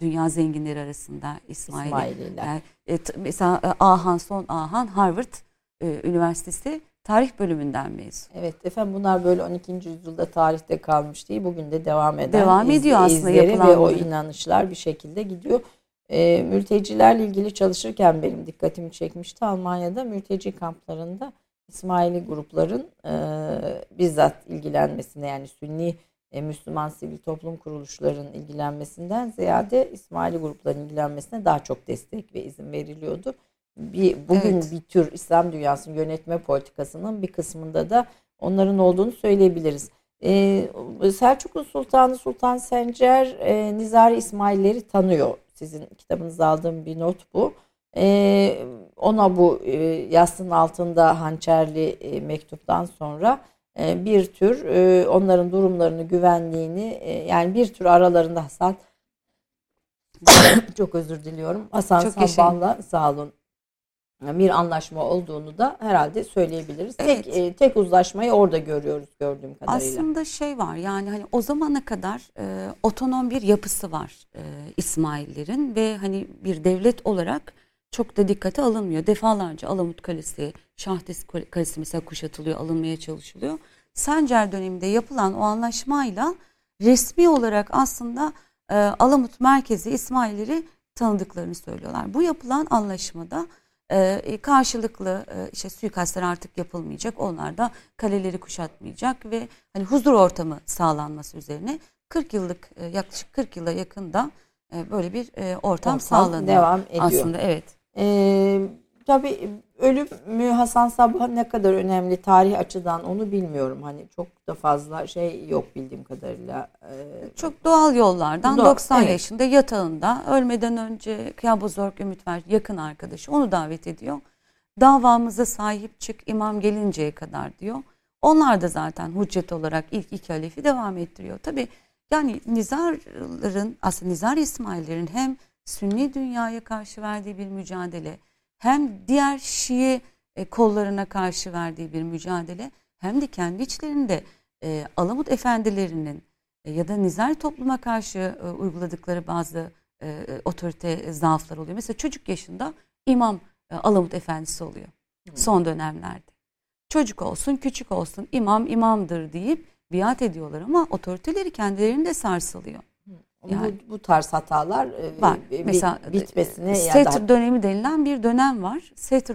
dünya zenginleri arasında İsmail. İsmaililer. Yani, e, mesela e, Ahan, son Ahan Harvard e, Üniversitesi tarih bölümünden mezun. Evet efendim bunlar böyle 12. yüzyılda tarihte kalmış değil. Bugün de devam eden devam ediyor aslında yapılan ve o inanışlar bir şekilde gidiyor. E, mültecilerle ilgili çalışırken benim dikkatimi çekmişti. Almanya'da mülteci kamplarında İsmaili grupların e, bizzat ilgilenmesine yani Sünni e, Müslüman sivil toplum kuruluşlarının ilgilenmesinden ziyade İsmaili grupların ilgilenmesine daha çok destek ve izin veriliyordu. Bir, bugün evet. bir tür İslam dünyasının yönetme politikasının bir kısmında da onların olduğunu söyleyebiliriz. Ee, Selçuklu Sultanı Sultan Sencer e, Nizari İsmailleri tanıyor. Sizin kitabınızda aldığım bir not bu. E, ona bu e, yastığın altında hançerli e, mektuptan sonra bir tür e, onların durumlarını, güvenliğini e, yani bir tür aralarında Hasan çok özür diliyorum. Hasan çok Sabbah'la sağ olun bir anlaşma olduğunu da herhalde söyleyebiliriz. Evet. Tek e, tek uzlaşmayı orada görüyoruz gördüğüm kadarıyla. Aslında şey var yani hani o zamana kadar e, otonom bir yapısı var e, İsmail'lerin ve hani bir devlet olarak çok da dikkate alınmıyor. Defalarca Alamut Kalesi, Şahdes Kalesi mesela kuşatılıyor, alınmaya çalışılıyor. Sencer döneminde yapılan o anlaşmayla resmi olarak aslında e, Alamut merkezi İsmailleri tanıdıklarını söylüyorlar. Bu yapılan anlaşmada e, karşılıklı e, işte suikastlar artık yapılmayacak. Onlar da kaleleri kuşatmayacak ve hani huzur ortamı sağlanması üzerine 40 yıllık e, yaklaşık 40 yıla yakında e, böyle bir e, ortam, ortam sağlanıyor. Devam ediyor. Aslında evet. Ee, tabii ölüm Hasan Sabah ne kadar önemli tarih açıdan onu bilmiyorum. Hani çok da fazla şey yok bildiğim kadarıyla. Ee, çok doğal yollardan do 90 evet. yaşında yatağında ölmeden önce Kıyabozorg Ümit Ver yakın arkadaşı onu davet ediyor. Davamıza sahip çık imam gelinceye kadar diyor. Onlar da zaten hüccet olarak ilk iki halifi devam ettiriyor. Tabi yani Nizarların aslında Nizar İsmail'lerin hem Sünni dünyaya karşı verdiği bir mücadele hem diğer Şii e, kollarına karşı verdiği bir mücadele hem de kendi içlerinde e, Alamut efendilerinin e, ya da nizar topluma karşı e, uyguladıkları bazı e, otorite zaaflar oluyor. Mesela çocuk yaşında imam e, Alamut efendisi oluyor Hı. son dönemlerde. Çocuk olsun küçük olsun imam imamdır deyip biat ediyorlar ama otoriteleri kendilerinde sarsılıyor. Yani, bu, bu tarz hatalar e, var. E, Mesela bitmesine Setr dönemi denilen bir dönem var. Setr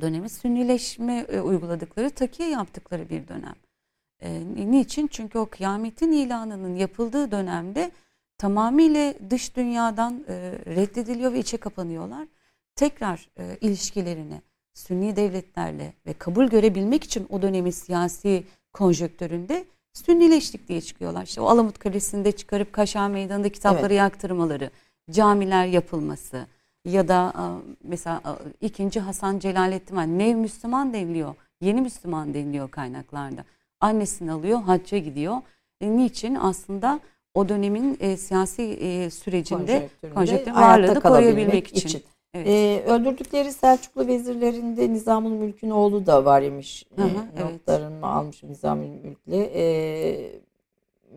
dönemi sünnileşme e, uyguladıkları, takiye yaptıkları bir dönem. E, niçin? Çünkü o kıyametin ilanının yapıldığı dönemde tamamıyla dış dünyadan e, reddediliyor ve içe kapanıyorlar. Tekrar e, ilişkilerini Sünni devletlerle ve kabul görebilmek için o dönemin siyasi konjöktöründe Sünnileştik diye çıkıyorlar. İşte o Alamut Kalesi'nde çıkarıp Kaşa Meydanı'nda kitapları evet. yaktırmaları, camiler yapılması ya da mesela ikinci Hasan Celalettin var. Nev Müslüman deniliyor. Yeni Müslüman deniliyor kaynaklarda. Annesini alıyor, hacca gidiyor. E, niçin? Aslında o dönemin e, siyasi e, sürecinde konjektür varlığını koruyabilmek için. için. Evet. Ee, öldürdükleri Selçuklu vezirlerinde Nizamül Mülk'ün oğlu da var imiş. Hı hı, ee, evet. Notlarını almış Nizamül Mülk'le. Ee,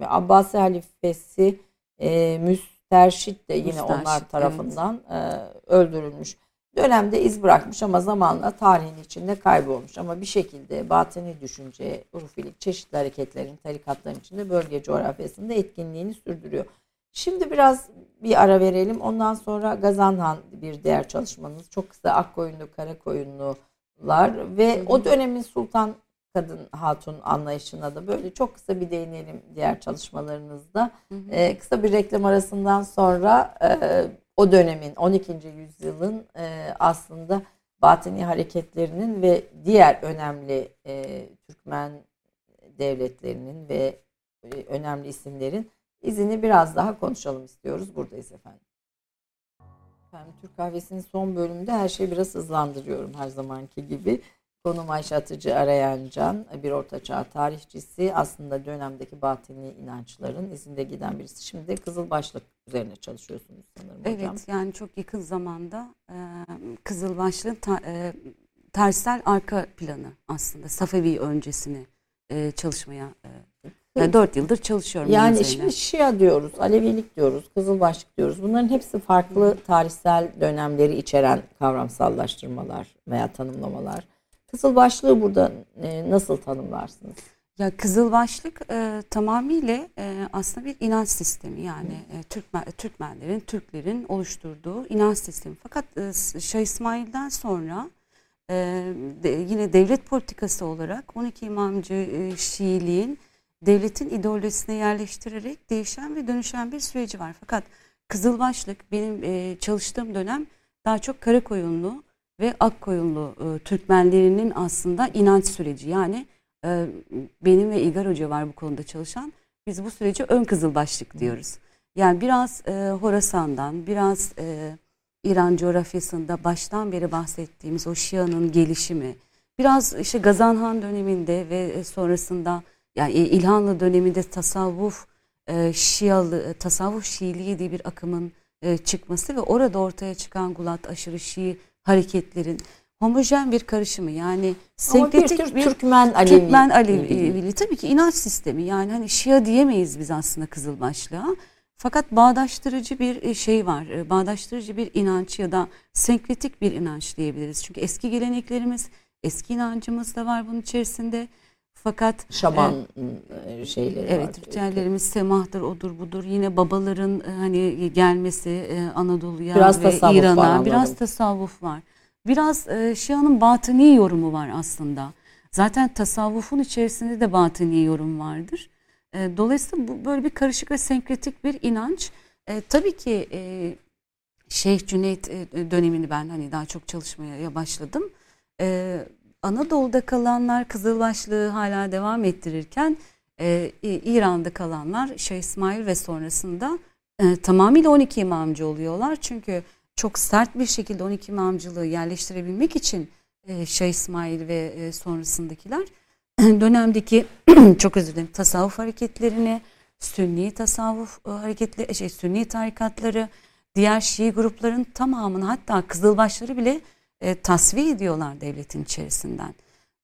Abbasi halifesi e, Müsterşit de yine Müsterşit, onlar tarafından evet. e, öldürülmüş. Dönemde iz bırakmış ama zamanla tarihin içinde kaybolmuş. Ama bir şekilde batini düşünce, urfilik, çeşitli hareketlerin, tarikatların içinde bölge coğrafyasında etkinliğini sürdürüyor. Şimdi biraz bir ara verelim. Ondan sonra Gazanhan bir diğer çalışmanız. Çok kısa Akkoyunlu, Karakoyunlular ve o dönemin Sultan Kadın Hatun anlayışına da böyle çok kısa bir değinelim diğer çalışmalarınızda. Hı hı. Ee, kısa bir reklam arasından sonra e, o dönemin 12. yüzyılın e, aslında batini hareketlerinin ve diğer önemli e, Türkmen devletlerinin ve e, önemli isimlerin izini biraz daha konuşalım istiyoruz. Buradayız efendim. Efendim Türk Kahvesi'nin son bölümünde her şeyi biraz hızlandırıyorum her zamanki gibi. Konum Ayşe Atıcı Arayan Can, bir ortaçağ tarihçisi. Aslında dönemdeki batini inançların izinde giden birisi. Şimdi de Kızıl Başlık üzerine çalışıyorsunuz sanırım evet, hocam. Evet yani çok yakın zamanda e, Kızıl Başlık'ın ta, e, tersel arka planı aslında Safevi öncesini e, çalışmaya e, yani 4 yıldır çalışıyorum. Yani şimdi Şia diyoruz, Alevilik diyoruz, Kızılbaşlık diyoruz. Bunların hepsi farklı tarihsel dönemleri içeren kavramsallaştırmalar veya tanımlamalar. Kızılbaşlığı burada e, nasıl tanımlarsınız? Ya Kızılbaşlık e, tamamıyla e, aslında bir inanç sistemi yani e, Türkmen, Türkmenlerin, Türklerin oluşturduğu inanç sistemi. Fakat e, Şah İsmail'den sonra e, de, yine devlet politikası olarak 12 İmamcı e, Şiiliğin devletin ideolojisine yerleştirerek değişen ve dönüşen bir süreci var. Fakat Kızılbaşlık benim e, çalıştığım dönem daha çok Karakoyunlu ve Akkoyunlu e, Türkmenlerinin aslında inanç süreci. Yani e, benim ve İlgar Hoca var bu konuda çalışan. Biz bu süreci ön Kızılbaşlık diyoruz. Yani biraz e, Horasan'dan, biraz e, İran coğrafyasında baştan beri bahsettiğimiz o Şia'nın gelişimi, biraz işte Gazanhan döneminde ve sonrasında yani İlhanlı döneminde tasavvuf e, Şialı, tasavvuf Şiiliği diye bir akımın e, çıkması ve orada ortaya çıkan Gulat aşırı Şii hareketlerin homojen bir karışımı yani senkretik bir, bir Türkmen Alevi. Türkmen Alevi tabii ki inanç sistemi yani hani Şia diyemeyiz biz aslında Kızılbaşlığa. Fakat bağdaştırıcı bir e, şey var. E, bağdaştırıcı bir inanç ya da senkretik bir inanç diyebiliriz. Çünkü eski geleneklerimiz, eski inancımız da var bunun içerisinde. Fakat şaman e, şeyleri evet, var. ritüellerimiz semahtır, odur budur. Yine babaların e, hani gelmesi e, Anadolu'ya biraz ve İran'a biraz tasavvuf var. Biraz e, Şia'nın batıni yorumu var aslında. Zaten tasavvufun içerisinde de batıni yorum vardır. E, dolayısıyla bu böyle bir karışık ve senkretik bir inanç. E, tabii ki e, Şeyh Cüneyt e, dönemini ben hani daha çok çalışmaya başladım. E, Anadolu'da kalanlar Kızılbaşlığı hala devam ettirirken e, İran'da kalanlar Şeyh İsmail ve sonrasında e, tamamıyla 12 imamcı oluyorlar. Çünkü çok sert bir şekilde 12 imamcılığı yerleştirebilmek için e, Şeyh İsmail ve e, sonrasındakiler dönemdeki çok özür dilerim tasavvuf hareketlerini, Sünni tasavvuf e, hareketleri, şey Sünni tarikatları, diğer Şii grupların tamamını hatta Kızılbaşları bile e, tasfiye ediyorlar devletin içerisinden.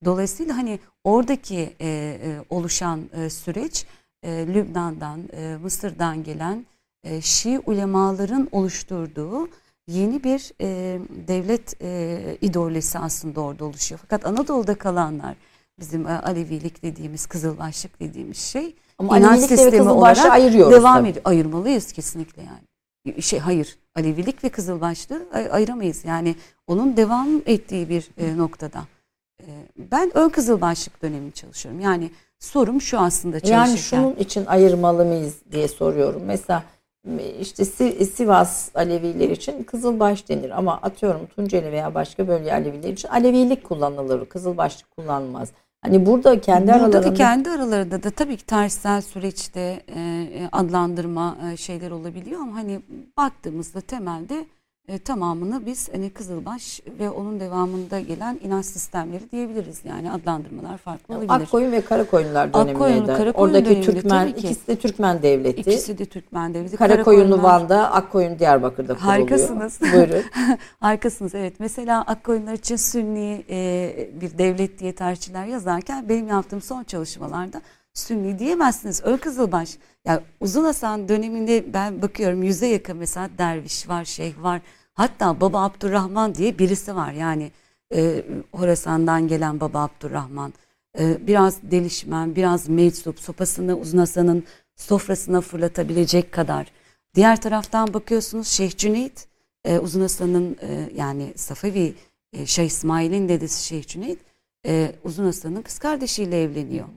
Dolayısıyla hani oradaki e, e, oluşan e, süreç e, Lübnan'dan, e, Mısır'dan gelen e, Şii ulemaların oluşturduğu yeni bir e, devlet e, ideolojisi aslında orada oluşuyor. Fakat Anadolu'da kalanlar bizim e, Alevilik dediğimiz, Kızılbaşlık dediğimiz şey Ama inanç sistemi olarak ayırıyoruz devam ediyor. Ayırmalıyız kesinlikle yani. Şey hayır, Alevilik ve Kızılbaşlığı ayıramayız. Yani onun devam ettiği bir e, noktada. E, ben ön Kızılbaşlık dönemi çalışıyorum. Yani sorum şu aslında çalışırken. Yani şunun için ayırmalı mıyız diye soruyorum. Mesela işte Sivas Aleviler için Kızılbaş denir ama atıyorum Tunceli veya başka bölge Aleviler için Alevilik kullanılır. Kızılbaşlık kullanılmaz. Hani burada kendi aralarında... da kendi aralarında da tabii ki tarihsel süreçte e, adlandırma e, şeyler olabiliyor ama hani baktığımızda temelde e, tamamını biz hani Kızılbaş ve onun devamında gelen inanç sistemleri diyebiliriz. Yani adlandırmalar farklı olabilir. Akkoyun ve Karakoyunlar döneminde. Akkoyun, Karakoyun Oradaki döneminde, Türkmen, ikisi de Türkmen devleti. İkisi de Türkmen devleti. Karakoyunlu Van'da, Akkoyun Diyarbakır'da kuruluyor. Harikasınız. Buyurun. Harikasınız evet. Mesela Akkoyunlar için Sünni e, bir devlet diye tarihçiler yazarken benim yaptığım son çalışmalarda Sünni diyemezsiniz. Ön Kızılbaş. Yani Uzun Hasan döneminde ben bakıyorum yüze yakın mesela derviş var, şeyh var. Hatta Baba Abdurrahman diye birisi var. Yani e, Horasan'dan gelen Baba Abdurrahman. E, biraz delişmen, biraz meczup, sopasını Uzun Hasan'ın sofrasına fırlatabilecek kadar. Diğer taraftan bakıyorsunuz Şeyh Cüneyt, e, Uzun Hasan'ın e, yani Safevi e, Şeyh İsmail'in dedesi Şeyh Cüneyt, e, Uzun Hasan'ın kız kardeşiyle evleniyor.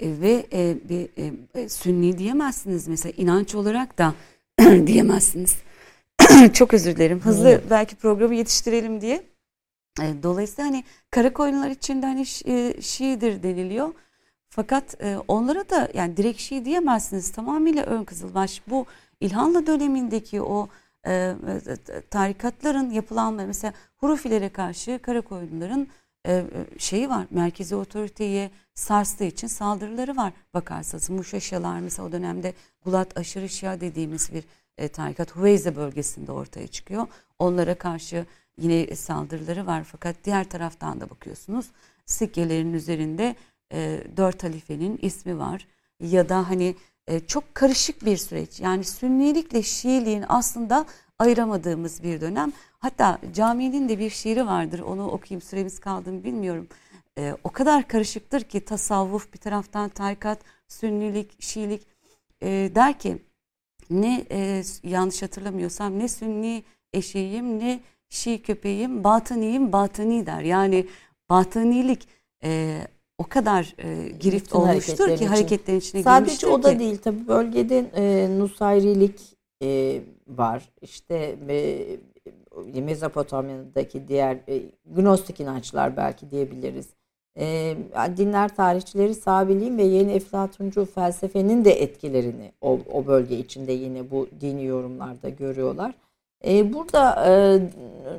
E, ve e, bir e, e, sünni diyemezsiniz mesela inanç olarak da diyemezsiniz. Çok özür dilerim. Hızlı hmm. belki programı yetiştirelim diye. E, dolayısıyla hani Karakoyunlar içinde hani e, Şii'dir deniliyor. Fakat e, onlara da yani direkt Şii diyemezsiniz. Tamamıyla ön Kızılbaş. Bu İlhanlı dönemindeki o e, tarikatların yapılanma mesela Hurufilere karşı Karakoyunların şeyi var. Merkezi otoriteye sarstığı için saldırıları var. Bakarsanız Muşaşalar mesela o dönemde Gulat aşırı Şia dediğimiz bir e, tarikat Huveyze bölgesinde ortaya çıkıyor. Onlara karşı yine saldırıları var fakat diğer taraftan da bakıyorsunuz sikkelerin üzerinde e, dört halifenin ismi var ya da hani e, çok karışık bir süreç yani Sünnilikle Şiiliğin aslında ayıramadığımız bir dönem. Hatta caminin de bir şiiri vardır onu okuyayım süremiz kaldı mı bilmiyorum. E, o kadar karışıktır ki tasavvuf bir taraftan tarikat, Sünnilik, Şiilik e, der ki ne e, yanlış hatırlamıyorsam ne sünni eşeğim ne şi köpeğim batıniyim batıni der. Yani batınilik e, o kadar e, girift Bütün olmuştur ki hareketlerin için. hareketlerin içine Sadece girmiştir o da ki. değil tabii bölgede Sadece o da değil tabii bölgede e, Nusayrilik e, var. İşte e, Mezopotamya'daki diğer e, Gnostik inançlar belki diyebiliriz. E, dinler tarihçileri Sabiliğin ve yeni Eflatuncu felsefenin de etkilerini o, o bölge içinde yine bu dini yorumlarda görüyorlar. E, burada e,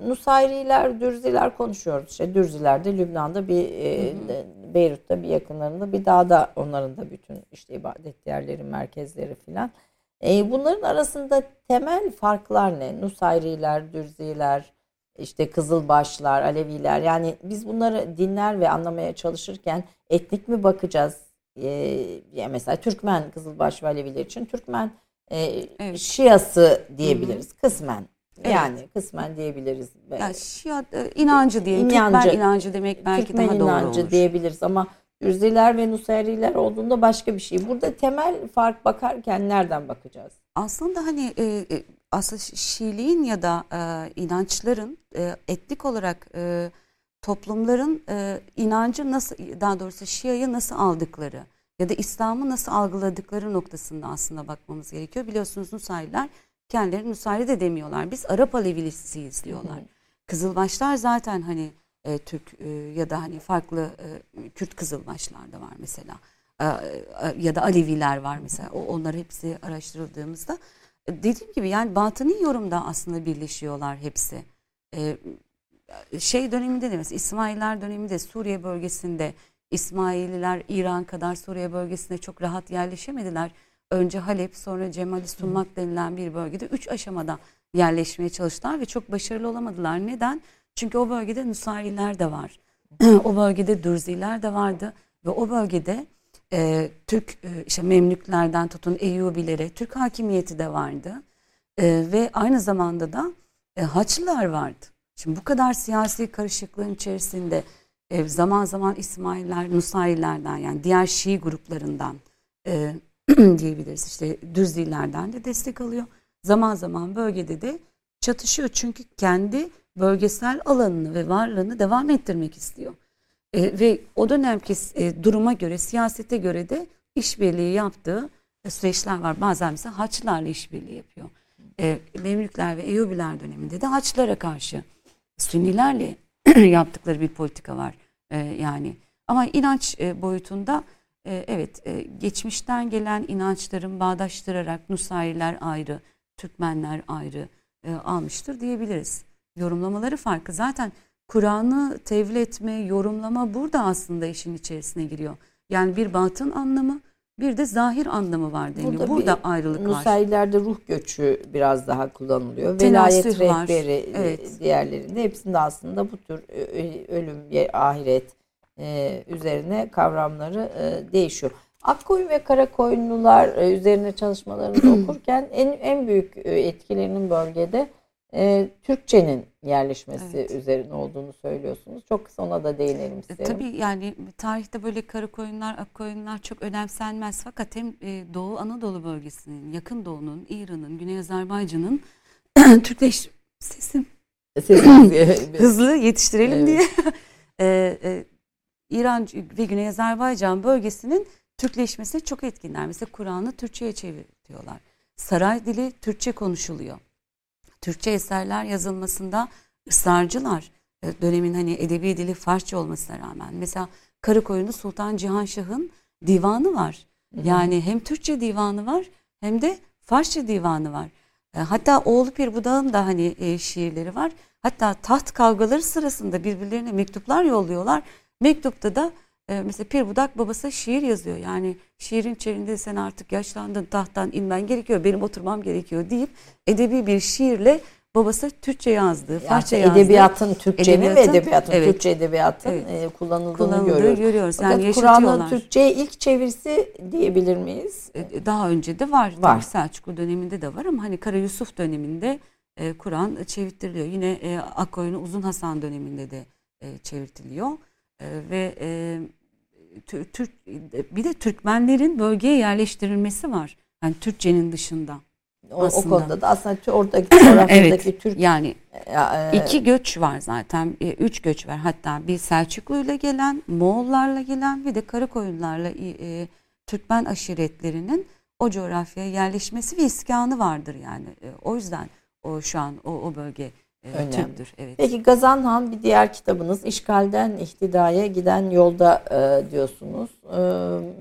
Nusayriler, Dürziler konuşuyoruz. İşte Dürziler de Lübnan'da bir e, Beyrut'ta bir yakınlarında bir dağda onların da bütün işte ibadet yerleri, merkezleri filan. E, bunların arasında temel farklar ne? Nusayriler, Dürziler, işte Kızılbaşlar, Aleviler yani biz bunları dinler ve anlamaya çalışırken etnik mi bakacağız? E, mesela Türkmen Kızılbaş ve Aleviler için Türkmen e, evet. Şiası diyebiliriz Hı-hı. kısmen. Evet. Yani kısmen diyebiliriz. Yani Şia e, inancı diyelim. İnancı, Türkmen inancı demek belki Türkmen daha doğru inancı olur. diyebiliriz ama Dürziler ve Nusayriler olduğunda başka bir şey. Burada temel fark bakarken nereden bakacağız? Aslında hani e, e aslında Şiiliğin ya da e, inançların e, etnik olarak e, toplumların e, inancı nasıl daha doğrusu Şia'yı nasıl aldıkları ya da İslam'ı nasıl algıladıkları noktasında aslında bakmamız gerekiyor. Biliyorsunuz Nusayriler kendileri Nusayri de demiyorlar. Biz Arap Alevilisiyiz diyorlar. Kızılbaşlar zaten hani e, Türk e, ya da hani farklı e, Kürt Kızılbaşlar da var mesela. E, e, ya da Aleviler var mesela. O, onlar hepsi araştırıldığımızda e, dediğim gibi yani batıni yorumda aslında birleşiyorlar hepsi. E, şey döneminde de mesela İsmailler döneminde Suriye bölgesinde İsmaililer İran kadar Suriye bölgesinde çok rahat yerleşemediler. Önce Halep sonra Cemali Sunmak denilen bir bölgede üç aşamada yerleşmeye çalıştılar ve çok başarılı olamadılar. Neden? Çünkü o bölgede Nusayriler de var. o bölgede Dürziler de vardı ve o bölgede e, Türk e, işte Memlüklerden tutun Eyyubilere Türk hakimiyeti de vardı. E, ve aynı zamanda da e, Haçlılar vardı. Şimdi bu kadar siyasi karışıklığın içerisinde e, zaman zaman İsmailler, Nusayrilerden yani diğer Şii gruplarından e, diyebiliriz. İşte Düzlilerden de destek alıyor. Zaman zaman bölgede de çatışıyor. Çünkü kendi bölgesel alanını ve varlığını devam ettirmek istiyor. E, ve o dönemki e, duruma göre, siyasete göre de işbirliği yaptığı süreçler var. Bazen mesela Haçlılarla işbirliği yapıyor. E, Memlükler ve Eyyubiler döneminde de Haçlılara karşı Sünnilerle yaptıkları bir politika var. E, yani ama inanç e, boyutunda e, evet e, geçmişten gelen inançların bağdaştırarak Nusayriler ayrı, Türkmenler ayrı e, almıştır diyebiliriz. Yorumlamaları farklı. Zaten Kur'an'ı tevil etme, yorumlama burada aslında işin içerisine giriyor. Yani bir batın anlamı, bir de zahir anlamı var deniyor. Burada, burada ayrılık var. Nusaylilerde ruh göçü biraz daha kullanılıyor. Velayet rehberi evet. diğerlerinde hepsinde aslında bu tür ölüm, ahiret, e, üzerine kavramları e, değişiyor. Akkoyun ve Karakoyunlular e, üzerine çalışmalarınızı okurken en en büyük e, etkilerinin bölgede e, Türkçenin yerleşmesi evet. üzerine olduğunu söylüyorsunuz. Çok kısa ona da değinelim isterim. E, tabii yani tarihte böyle Karakoyunlar, Akkoyunlar çok önemsenmez. Fakat hem e, Doğu Anadolu bölgesinin, Yakın Doğu'nun, İran'ın, Güney Azerbaycan'ın Türkleş sesim hızlı yetiştirelim evet. diye e, e, İran ve Güney Azerbaycan bölgesinin Türkleşmesine çok etkinler. Mesela Kur'an'ı Türkçe'ye çeviriyorlar. Saray dili Türkçe konuşuluyor. Türkçe eserler yazılmasında ısrarcılar. E, dönemin hani edebi dili Farsça olmasına rağmen. Mesela Karakoyunlu Sultan Cihanşah'ın divanı var. Yani hem Türkçe divanı var hem de Farsça divanı var. E, hatta oğlu Pir Budağ'ın da hani e, şiirleri var. Hatta taht kavgaları sırasında birbirlerine mektuplar yolluyorlar. Mektupta da e, mesela Pir Budak babası şiir yazıyor. Yani şiirin içerisinde sen artık yaşlandın tahttan inmen gerekiyor benim oturmam gerekiyor deyip edebi bir şiirle babası Türkçe yazdı, Farsça yazdı. Edebiyatın Türkçenin edebiyatın, ve edebiyatın evet, Türkçe edebiyatın evet, e, kullanıldığını, kullanıldığını görüyoruz. görüyoruz. Yani Kur'an'ın Türkçe'ye ilk çevirisi diyebilir miyiz? E, daha önce de var. var. Selçuklu döneminde de var ama hani Kara Yusuf döneminde e, Kur'an çevirtiliyor. Yine e, Akkoyunlu Uzun Hasan döneminde de e, çevirtiliyor. E, ve e, Türk bir de Türkmenlerin bölgeye yerleştirilmesi var. Yani Türkçenin dışında. O, o konuda da aslında oradaki coğrafyadaki evet, Türk yani E, İki göç var zaten. E, üç göç var. Hatta bir Selçuklu ile gelen, Moğollarla gelen ve de Karakoyunlarla e, Türkmen aşiretlerinin o coğrafyaya yerleşmesi ve iskanı vardır yani. E, o yüzden o şu an o, o bölge e, Önemli. Türk'tür. Evet. Peki Gazan Han bir diğer kitabınız işgalden ihtidaya giden yolda e, diyorsunuz. E,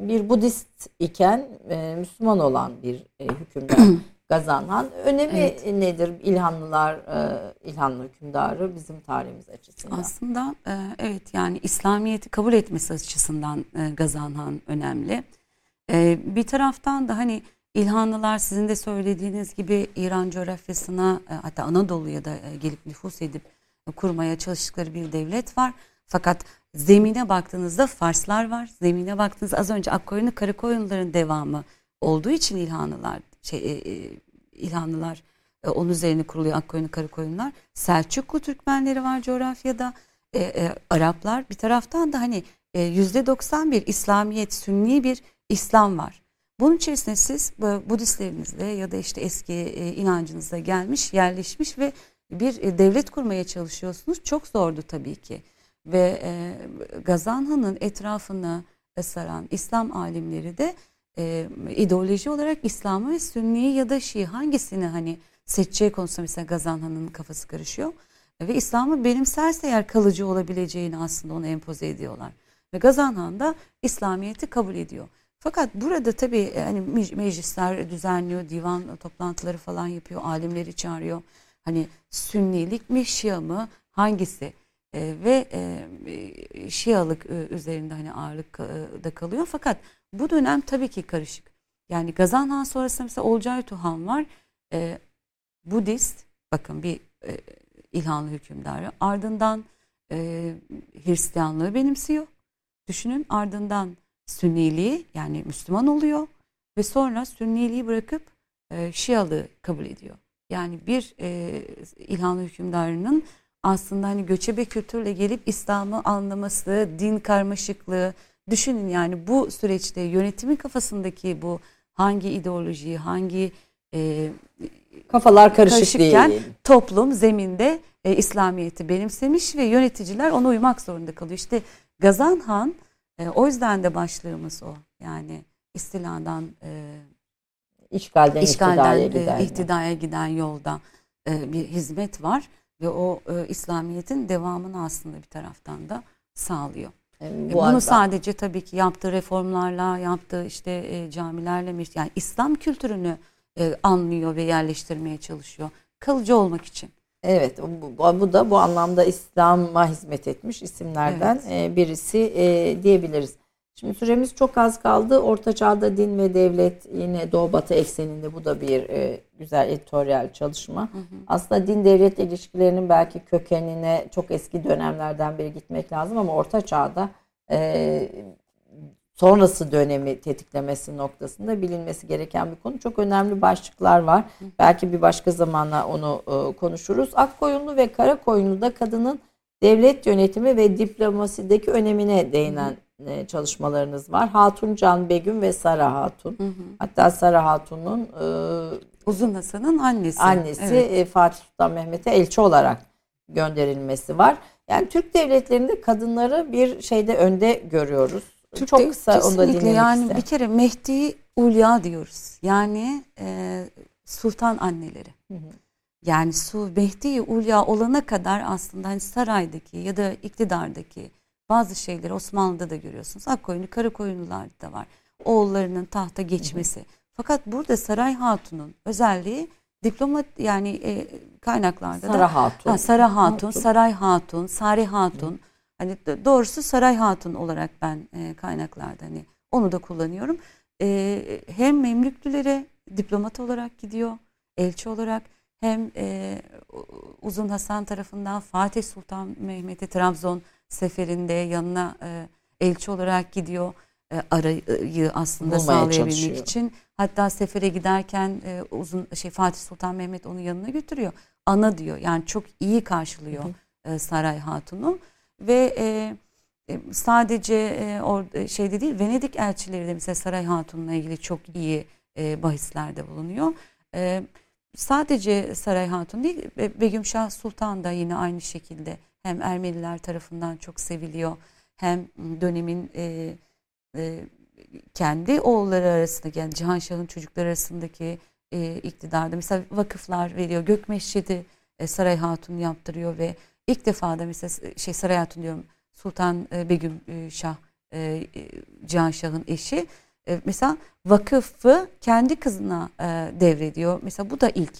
bir Budist iken e, Müslüman olan bir e, hükümdar Gazan Han. Önemi evet. nedir İlhanlılar, e, İlhanlı hükümdarı bizim tarihimiz açısından? Aslında e, evet yani İslamiyet'i kabul etmesi açısından e, Gazan Han önemli. E, bir taraftan da hani İlhanlılar sizin de söylediğiniz gibi İran coğrafyasına e, hatta Anadolu'ya da e, gelip nüfus edip kurmaya çalıştıkları bir devlet var. Fakat zemine baktığınızda Farslar var. Zemine baktığınızda az önce Akkoyunlu Karakoyunluların devamı olduğu için İlhanlılar şey e, İlhanlılar onun üzerine kuruluyor Akkoyunlu Karakoyunlar. Selçuklu Türkmenleri var coğrafyada. E, e, Araplar bir taraftan da hani yüzde 91 İslamiyet, Sünni bir İslam var. Bunun içerisinde siz Budistlerinizle ya da işte eski e, inancınızla gelmiş, yerleşmiş ve bir e, devlet kurmaya çalışıyorsunuz. Çok zordu tabii ki. Ve e, Gazanhan'ın etrafını saran İslam alimleri de ideoloji olarak İslam'ı ve Sünni'yi ya da Şii hangisini hani seçeceği konusunda mesela Gazanhan'ın kafası karışıyor. Ve İslam'ı benimserse eğer kalıcı olabileceğini aslında ona empoze ediyorlar. Ve Gazanhan da İslamiyet'i kabul ediyor. Fakat burada tabii hani meclisler düzenliyor, divan toplantıları falan yapıyor, alimleri çağırıyor. Hani sünnilik mi, şia mı, hangisi? E, ve e, şialık e, üzerinde hani ağırlık e, da kalıyor. Fakat bu dönem tabii ki karışık. Yani Gazan Han sonrasında mesela Olcay Tuhan var. E, Budist, bakın bir e, İlhanlı hükümdarı. Ardından e, Hristiyanlığı benimsiyor. Düşünün ardından Sünniliği yani Müslüman oluyor ve sonra Sünniliği bırakıp e, Şialığı kabul ediyor. Yani bir e, İlhanlı hükümdarının aslında hani göçebe kültürle gelip İslam'ı anlaması, din karmaşıklığı düşünün yani bu süreçte yönetimin kafasındaki bu hangi ideolojiyi, hangi e, kafalar karışık değil. toplum zeminde e, İslamiyet'i benimsemiş ve yöneticiler ona uymak zorunda kalıyor. İşte Gazan Han e, o yüzden de başlığımız o. Yani istiladan e, işgalden, işgalden ihtidaya, giden, ihtidaya giden yolda e, bir hizmet var ve o e, İslamiyet'in devamını aslında bir taraftan da sağlıyor. E, bu Bunu arada... sadece tabii ki yaptığı reformlarla, yaptığı işte e, camilerle, yani İslam kültürünü e, anlıyor ve yerleştirmeye çalışıyor. Kalıcı olmak için. Evet bu, bu da bu anlamda İslam'a hizmet etmiş isimlerden evet. E, birisi e, diyebiliriz. Şimdi süremiz çok az kaldı. Orta Çağ'da din ve devlet yine Doğu Batı ekseninde bu da bir e, güzel editoryal çalışma. Hı hı. Aslında din devlet ilişkilerinin belki kökenine çok eski dönemlerden beri gitmek lazım ama Orta Çağ'da e, sonrası dönemi tetiklemesi noktasında bilinmesi gereken bir konu. Çok önemli başlıklar var. Belki bir başka zamana onu e, konuşuruz. Akkoyunlu ve Karakoyunlu'da kadının devlet yönetimi ve diplomasideki önemine değinen e, çalışmalarınız var. Hatun Can Begüm ve Sara Hatun. Hı hı. Hatta Sara Hatun'un e, Uzun Hasan'ın annesi. Annesi evet. e, Fatih Sultan Mehmet'e elçi olarak gönderilmesi var. Yani Türk devletlerinde kadınları bir şeyde önde görüyoruz. Türk Çok kısa onu da dinlemek Yani istedim. bir kere Mehdi Ulya diyoruz. Yani e, sultan anneleri. Hı hı. Yani su Mehdi Ulya olana kadar aslında hani saraydaki ya da iktidardaki bazı şeyleri Osmanlı'da da görüyorsunuz. Akkoyunlu, Karakoyunlularda da var. Oğullarının tahta geçmesi. Hı hı. Fakat burada Saray Hatun'un özelliği diplomat yani e, kaynaklarda Sara da Hatun. Ha, Sara Hatun, Hatun, Saray Hatun, Sari Hatun. Hı. Hani doğrusu Saray Hatun olarak ben e, kaynaklarda hani onu da kullanıyorum. E, hem Memlüklülere diplomat olarak gidiyor, elçi olarak hem e, Uzun Hasan tarafından Fatih Sultan Mehmet'e Trabzon seferinde yanına e, elçi olarak gidiyor. E, arayı aslında Bulmaya sağlayabilmek çalışıyor. için. Hatta sefere giderken e, uzun şey Fatih Sultan Mehmet onu yanına götürüyor. Ana diyor. Yani çok iyi karşılıyor hı hı. E, Saray Hatun'u ve e, e, sadece e, or, e, şeyde değil Venedik elçileri de mesela Saray Hatun'la ilgili çok iyi e, bahislerde bulunuyor. E, sadece Saray Hatun değil, Begüm Şah Sultan da yine aynı şekilde hem Ermeniler tarafından çok seviliyor hem dönemin e, e, kendi oğulları arasında yani Cihan çocukları arasındaki e, iktidarda mesela vakıflar veriyor. Gökmeşhidi e, Saray Hatun yaptırıyor ve ilk defa da mesela şey Saray Hatun diyorum Sultan e, Begüm e, Şah e, e Cihan Şah'ın eşi e, mesela vakıfı kendi kızına e, devrediyor. Mesela bu da ilk.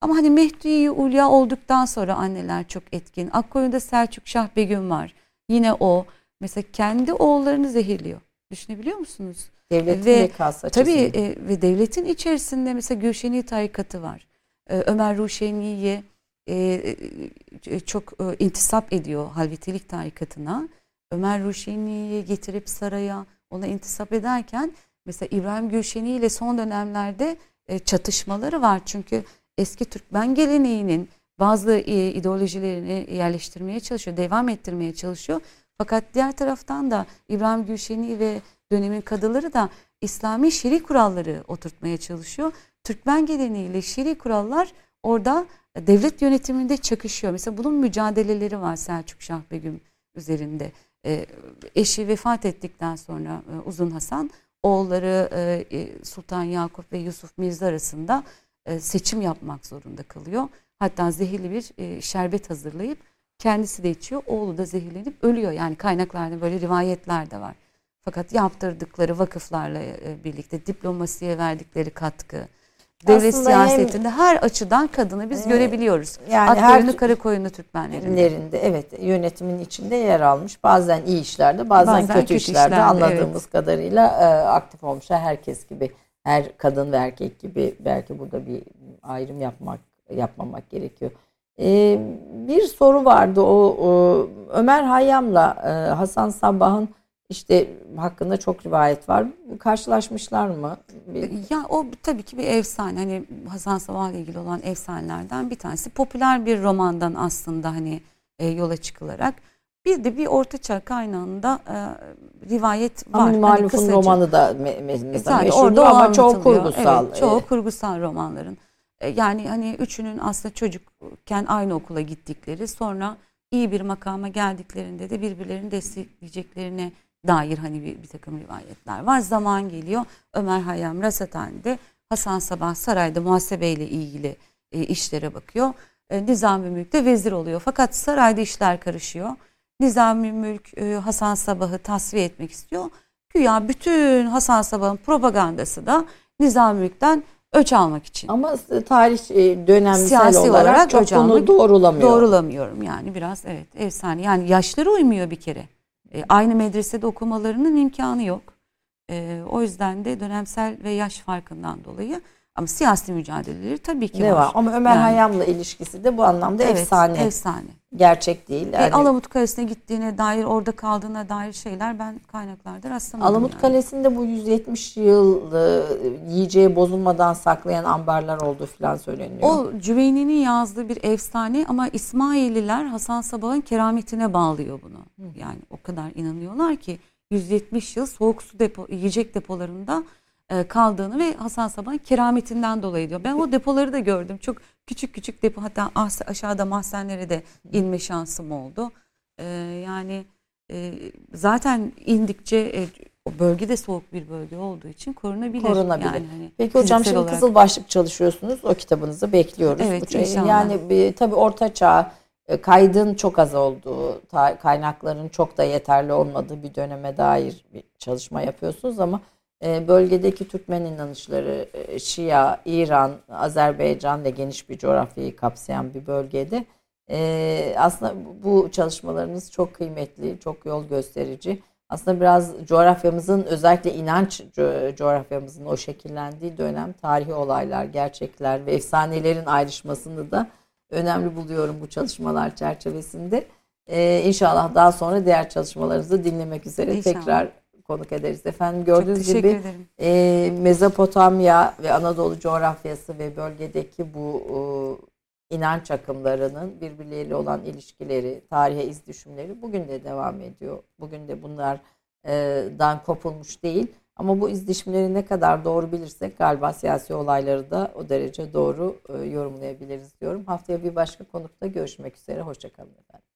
Ama hani Mehdi Ulya olduktan sonra anneler çok etkin. Akkoyun'da Selçuk Şah Begüm var. Yine o mesela kendi oğullarını zehirliyor. Düşünebiliyor musunuz? Devletin ve, bekası Tabii e, ve devletin içerisinde mesela Gülşeni tarikatı var. E, Ömer Ruşeni'ye e, e, çok e, intisap ediyor Halvetilik tarikatına. Ömer Ruşeni'yi getirip saraya ona intisap ederken mesela İbrahim Gülşeni ile son dönemlerde e, çatışmaları var. Çünkü eski Türkmen geleneğinin bazı e, ideolojilerini yerleştirmeye çalışıyor, devam ettirmeye çalışıyor. Fakat diğer taraftan da İbrahim Gülşeni ve dönemin kadıları da İslami şiri kuralları oturtmaya çalışıyor. Türkmen geleneğiyle şiri kurallar orada devlet yönetiminde çakışıyor. Mesela bunun mücadeleleri var Selçuk Şah Begüm üzerinde. E, eşi vefat ettikten sonra e, Uzun Hasan oğulları e, e, Sultan Yakup ve Yusuf Mirza arasında e, seçim yapmak zorunda kalıyor. Hatta zehirli bir e, şerbet hazırlayıp kendisi de içiyor. Oğlu da zehirlenip ölüyor. Yani kaynaklarda böyle rivayetler de var. Fakat yaptırdıkları vakıflarla e, birlikte diplomasiye verdikleri katkı, devlet Aslında siyasetinde hem, her açıdan kadını biz e, görebiliyoruz. Yani Akkoyunlu, her Karakoyunlu Türkmenlerinde. Evet yönetimin içinde yer almış. Bazen iyi işlerde bazen, bazen kötü, kötü işlerde, işlerde anladığımız evet. kadarıyla e, aktif olmuşlar. Herkes gibi her kadın ve erkek gibi belki burada bir ayrım yapmak yapmamak gerekiyor. E, bir soru vardı o, o Ömer Hayyam'la e, Hasan Sabbah'ın işte hakkında çok rivayet var. Karşılaşmışlar mı? Ya o tabii ki bir efsane. Hani Hasan Sabah ile ilgili olan efsanelerden bir tanesi. Popüler bir romandan aslında hani e, yola çıkılarak. Bir de bir ortaçağ kaynağında e, rivayet var. Ama hani Maluf'un romanı da me mesela yani orada ama çoğu kurgusal. Evet, çoğu kurgusal romanların. E, yani hani üçünün aslında çocukken aynı okula gittikleri sonra iyi bir makama geldiklerinde de birbirlerini destekleyeceklerine dair hani bir, bir takım rivayetler var. Zaman geliyor Ömer Hayyam Rasathane'de Hasan Sabah sarayda muhasebeyle ilgili e, işlere bakıyor. E, Nizami Mülk de vezir oluyor. Fakat sarayda işler karışıyor. Nizami Mülk e, Hasan Sabah'ı tasfiye etmek istiyor. Güya bütün Hasan Sabah'ın propagandası da Nizami Mülk'ten öç almak için. Ama tarih e, dönemsel Siyasi olarak, olarak çok bunu doğrulamıyor. Doğrulamıyorum yani biraz evet efsane. Yani yaşları uymuyor bir kere. E, aynı medresede okumalarının imkanı yok. E, o yüzden de dönemsel ve yaş farkından dolayı ama siyasi mücadeleleri tabii ki ne var. var. Ama Ömer yani, Hayyam'la ilişkisi de bu anlamda evet, efsane. Efsane. Gerçek değil. Yani. E, Alamut Kalesi'ne gittiğine dair, orada kaldığına dair şeyler ben kaynaklarda rastlamadım. Alamut yani. Kalesi'nde bu 170 yıl e, yiyeceği bozulmadan saklayan ambarlar olduğu falan söyleniyor. O Cüveyni'nin yazdığı bir efsane ama İsmaililer Hasan Sabah'ın kerametine bağlıyor bunu. Yani o kadar inanıyorlar ki 170 yıl soğuk su depo, yiyecek depolarında e, kaldığını ve Hasan Sabah'ın kerametinden dolayı diyor. Ben o depoları da gördüm. Çok küçük küçük depo hatta aşağıda mahzenlere de inme şansım oldu. E, yani e, zaten indikçe o bölge de soğuk bir bölge olduğu için korunabilir. Korunabilir. Yani hani Peki hocam şimdi olarak. Kızıl Başlık çalışıyorsunuz. O kitabınızı bekliyoruz. Evet inşallah. Yani bir, tabii orta çağ kaydın çok az olduğu, kaynakların çok da yeterli olmadığı bir döneme dair bir çalışma yapıyorsunuz ama bölgedeki Türkmen inanışları e, Şia, İran, Azerbaycan ve geniş bir coğrafyayı kapsayan bir bölgede. Ee, aslında bu çalışmalarınız çok kıymetli, çok yol gösterici. Aslında biraz coğrafyamızın özellikle inanç coğrafyamızın o şekillendiği dönem tarihi olaylar, gerçekler ve efsanelerin ayrışmasını da önemli buluyorum bu çalışmalar çerçevesinde. Ee, inşallah daha sonra diğer çalışmalarınızı dinlemek üzere inşallah. tekrar konuk ederiz efendim. Gördüğünüz gibi e, Mezopotamya ve Anadolu coğrafyası ve bölgedeki bu e, inanç akımlarının birbirleriyle olan ilişkileri, tarihe iz düşümleri bugün de devam ediyor. Bugün de bunlardan kopulmuş değil. Ama bu izdişimleri ne kadar doğru bilirsek galiba siyasi olayları da o derece doğru e, yorumlayabiliriz diyorum. Haftaya bir başka konukta görüşmek üzere. Hoşçakalın efendim.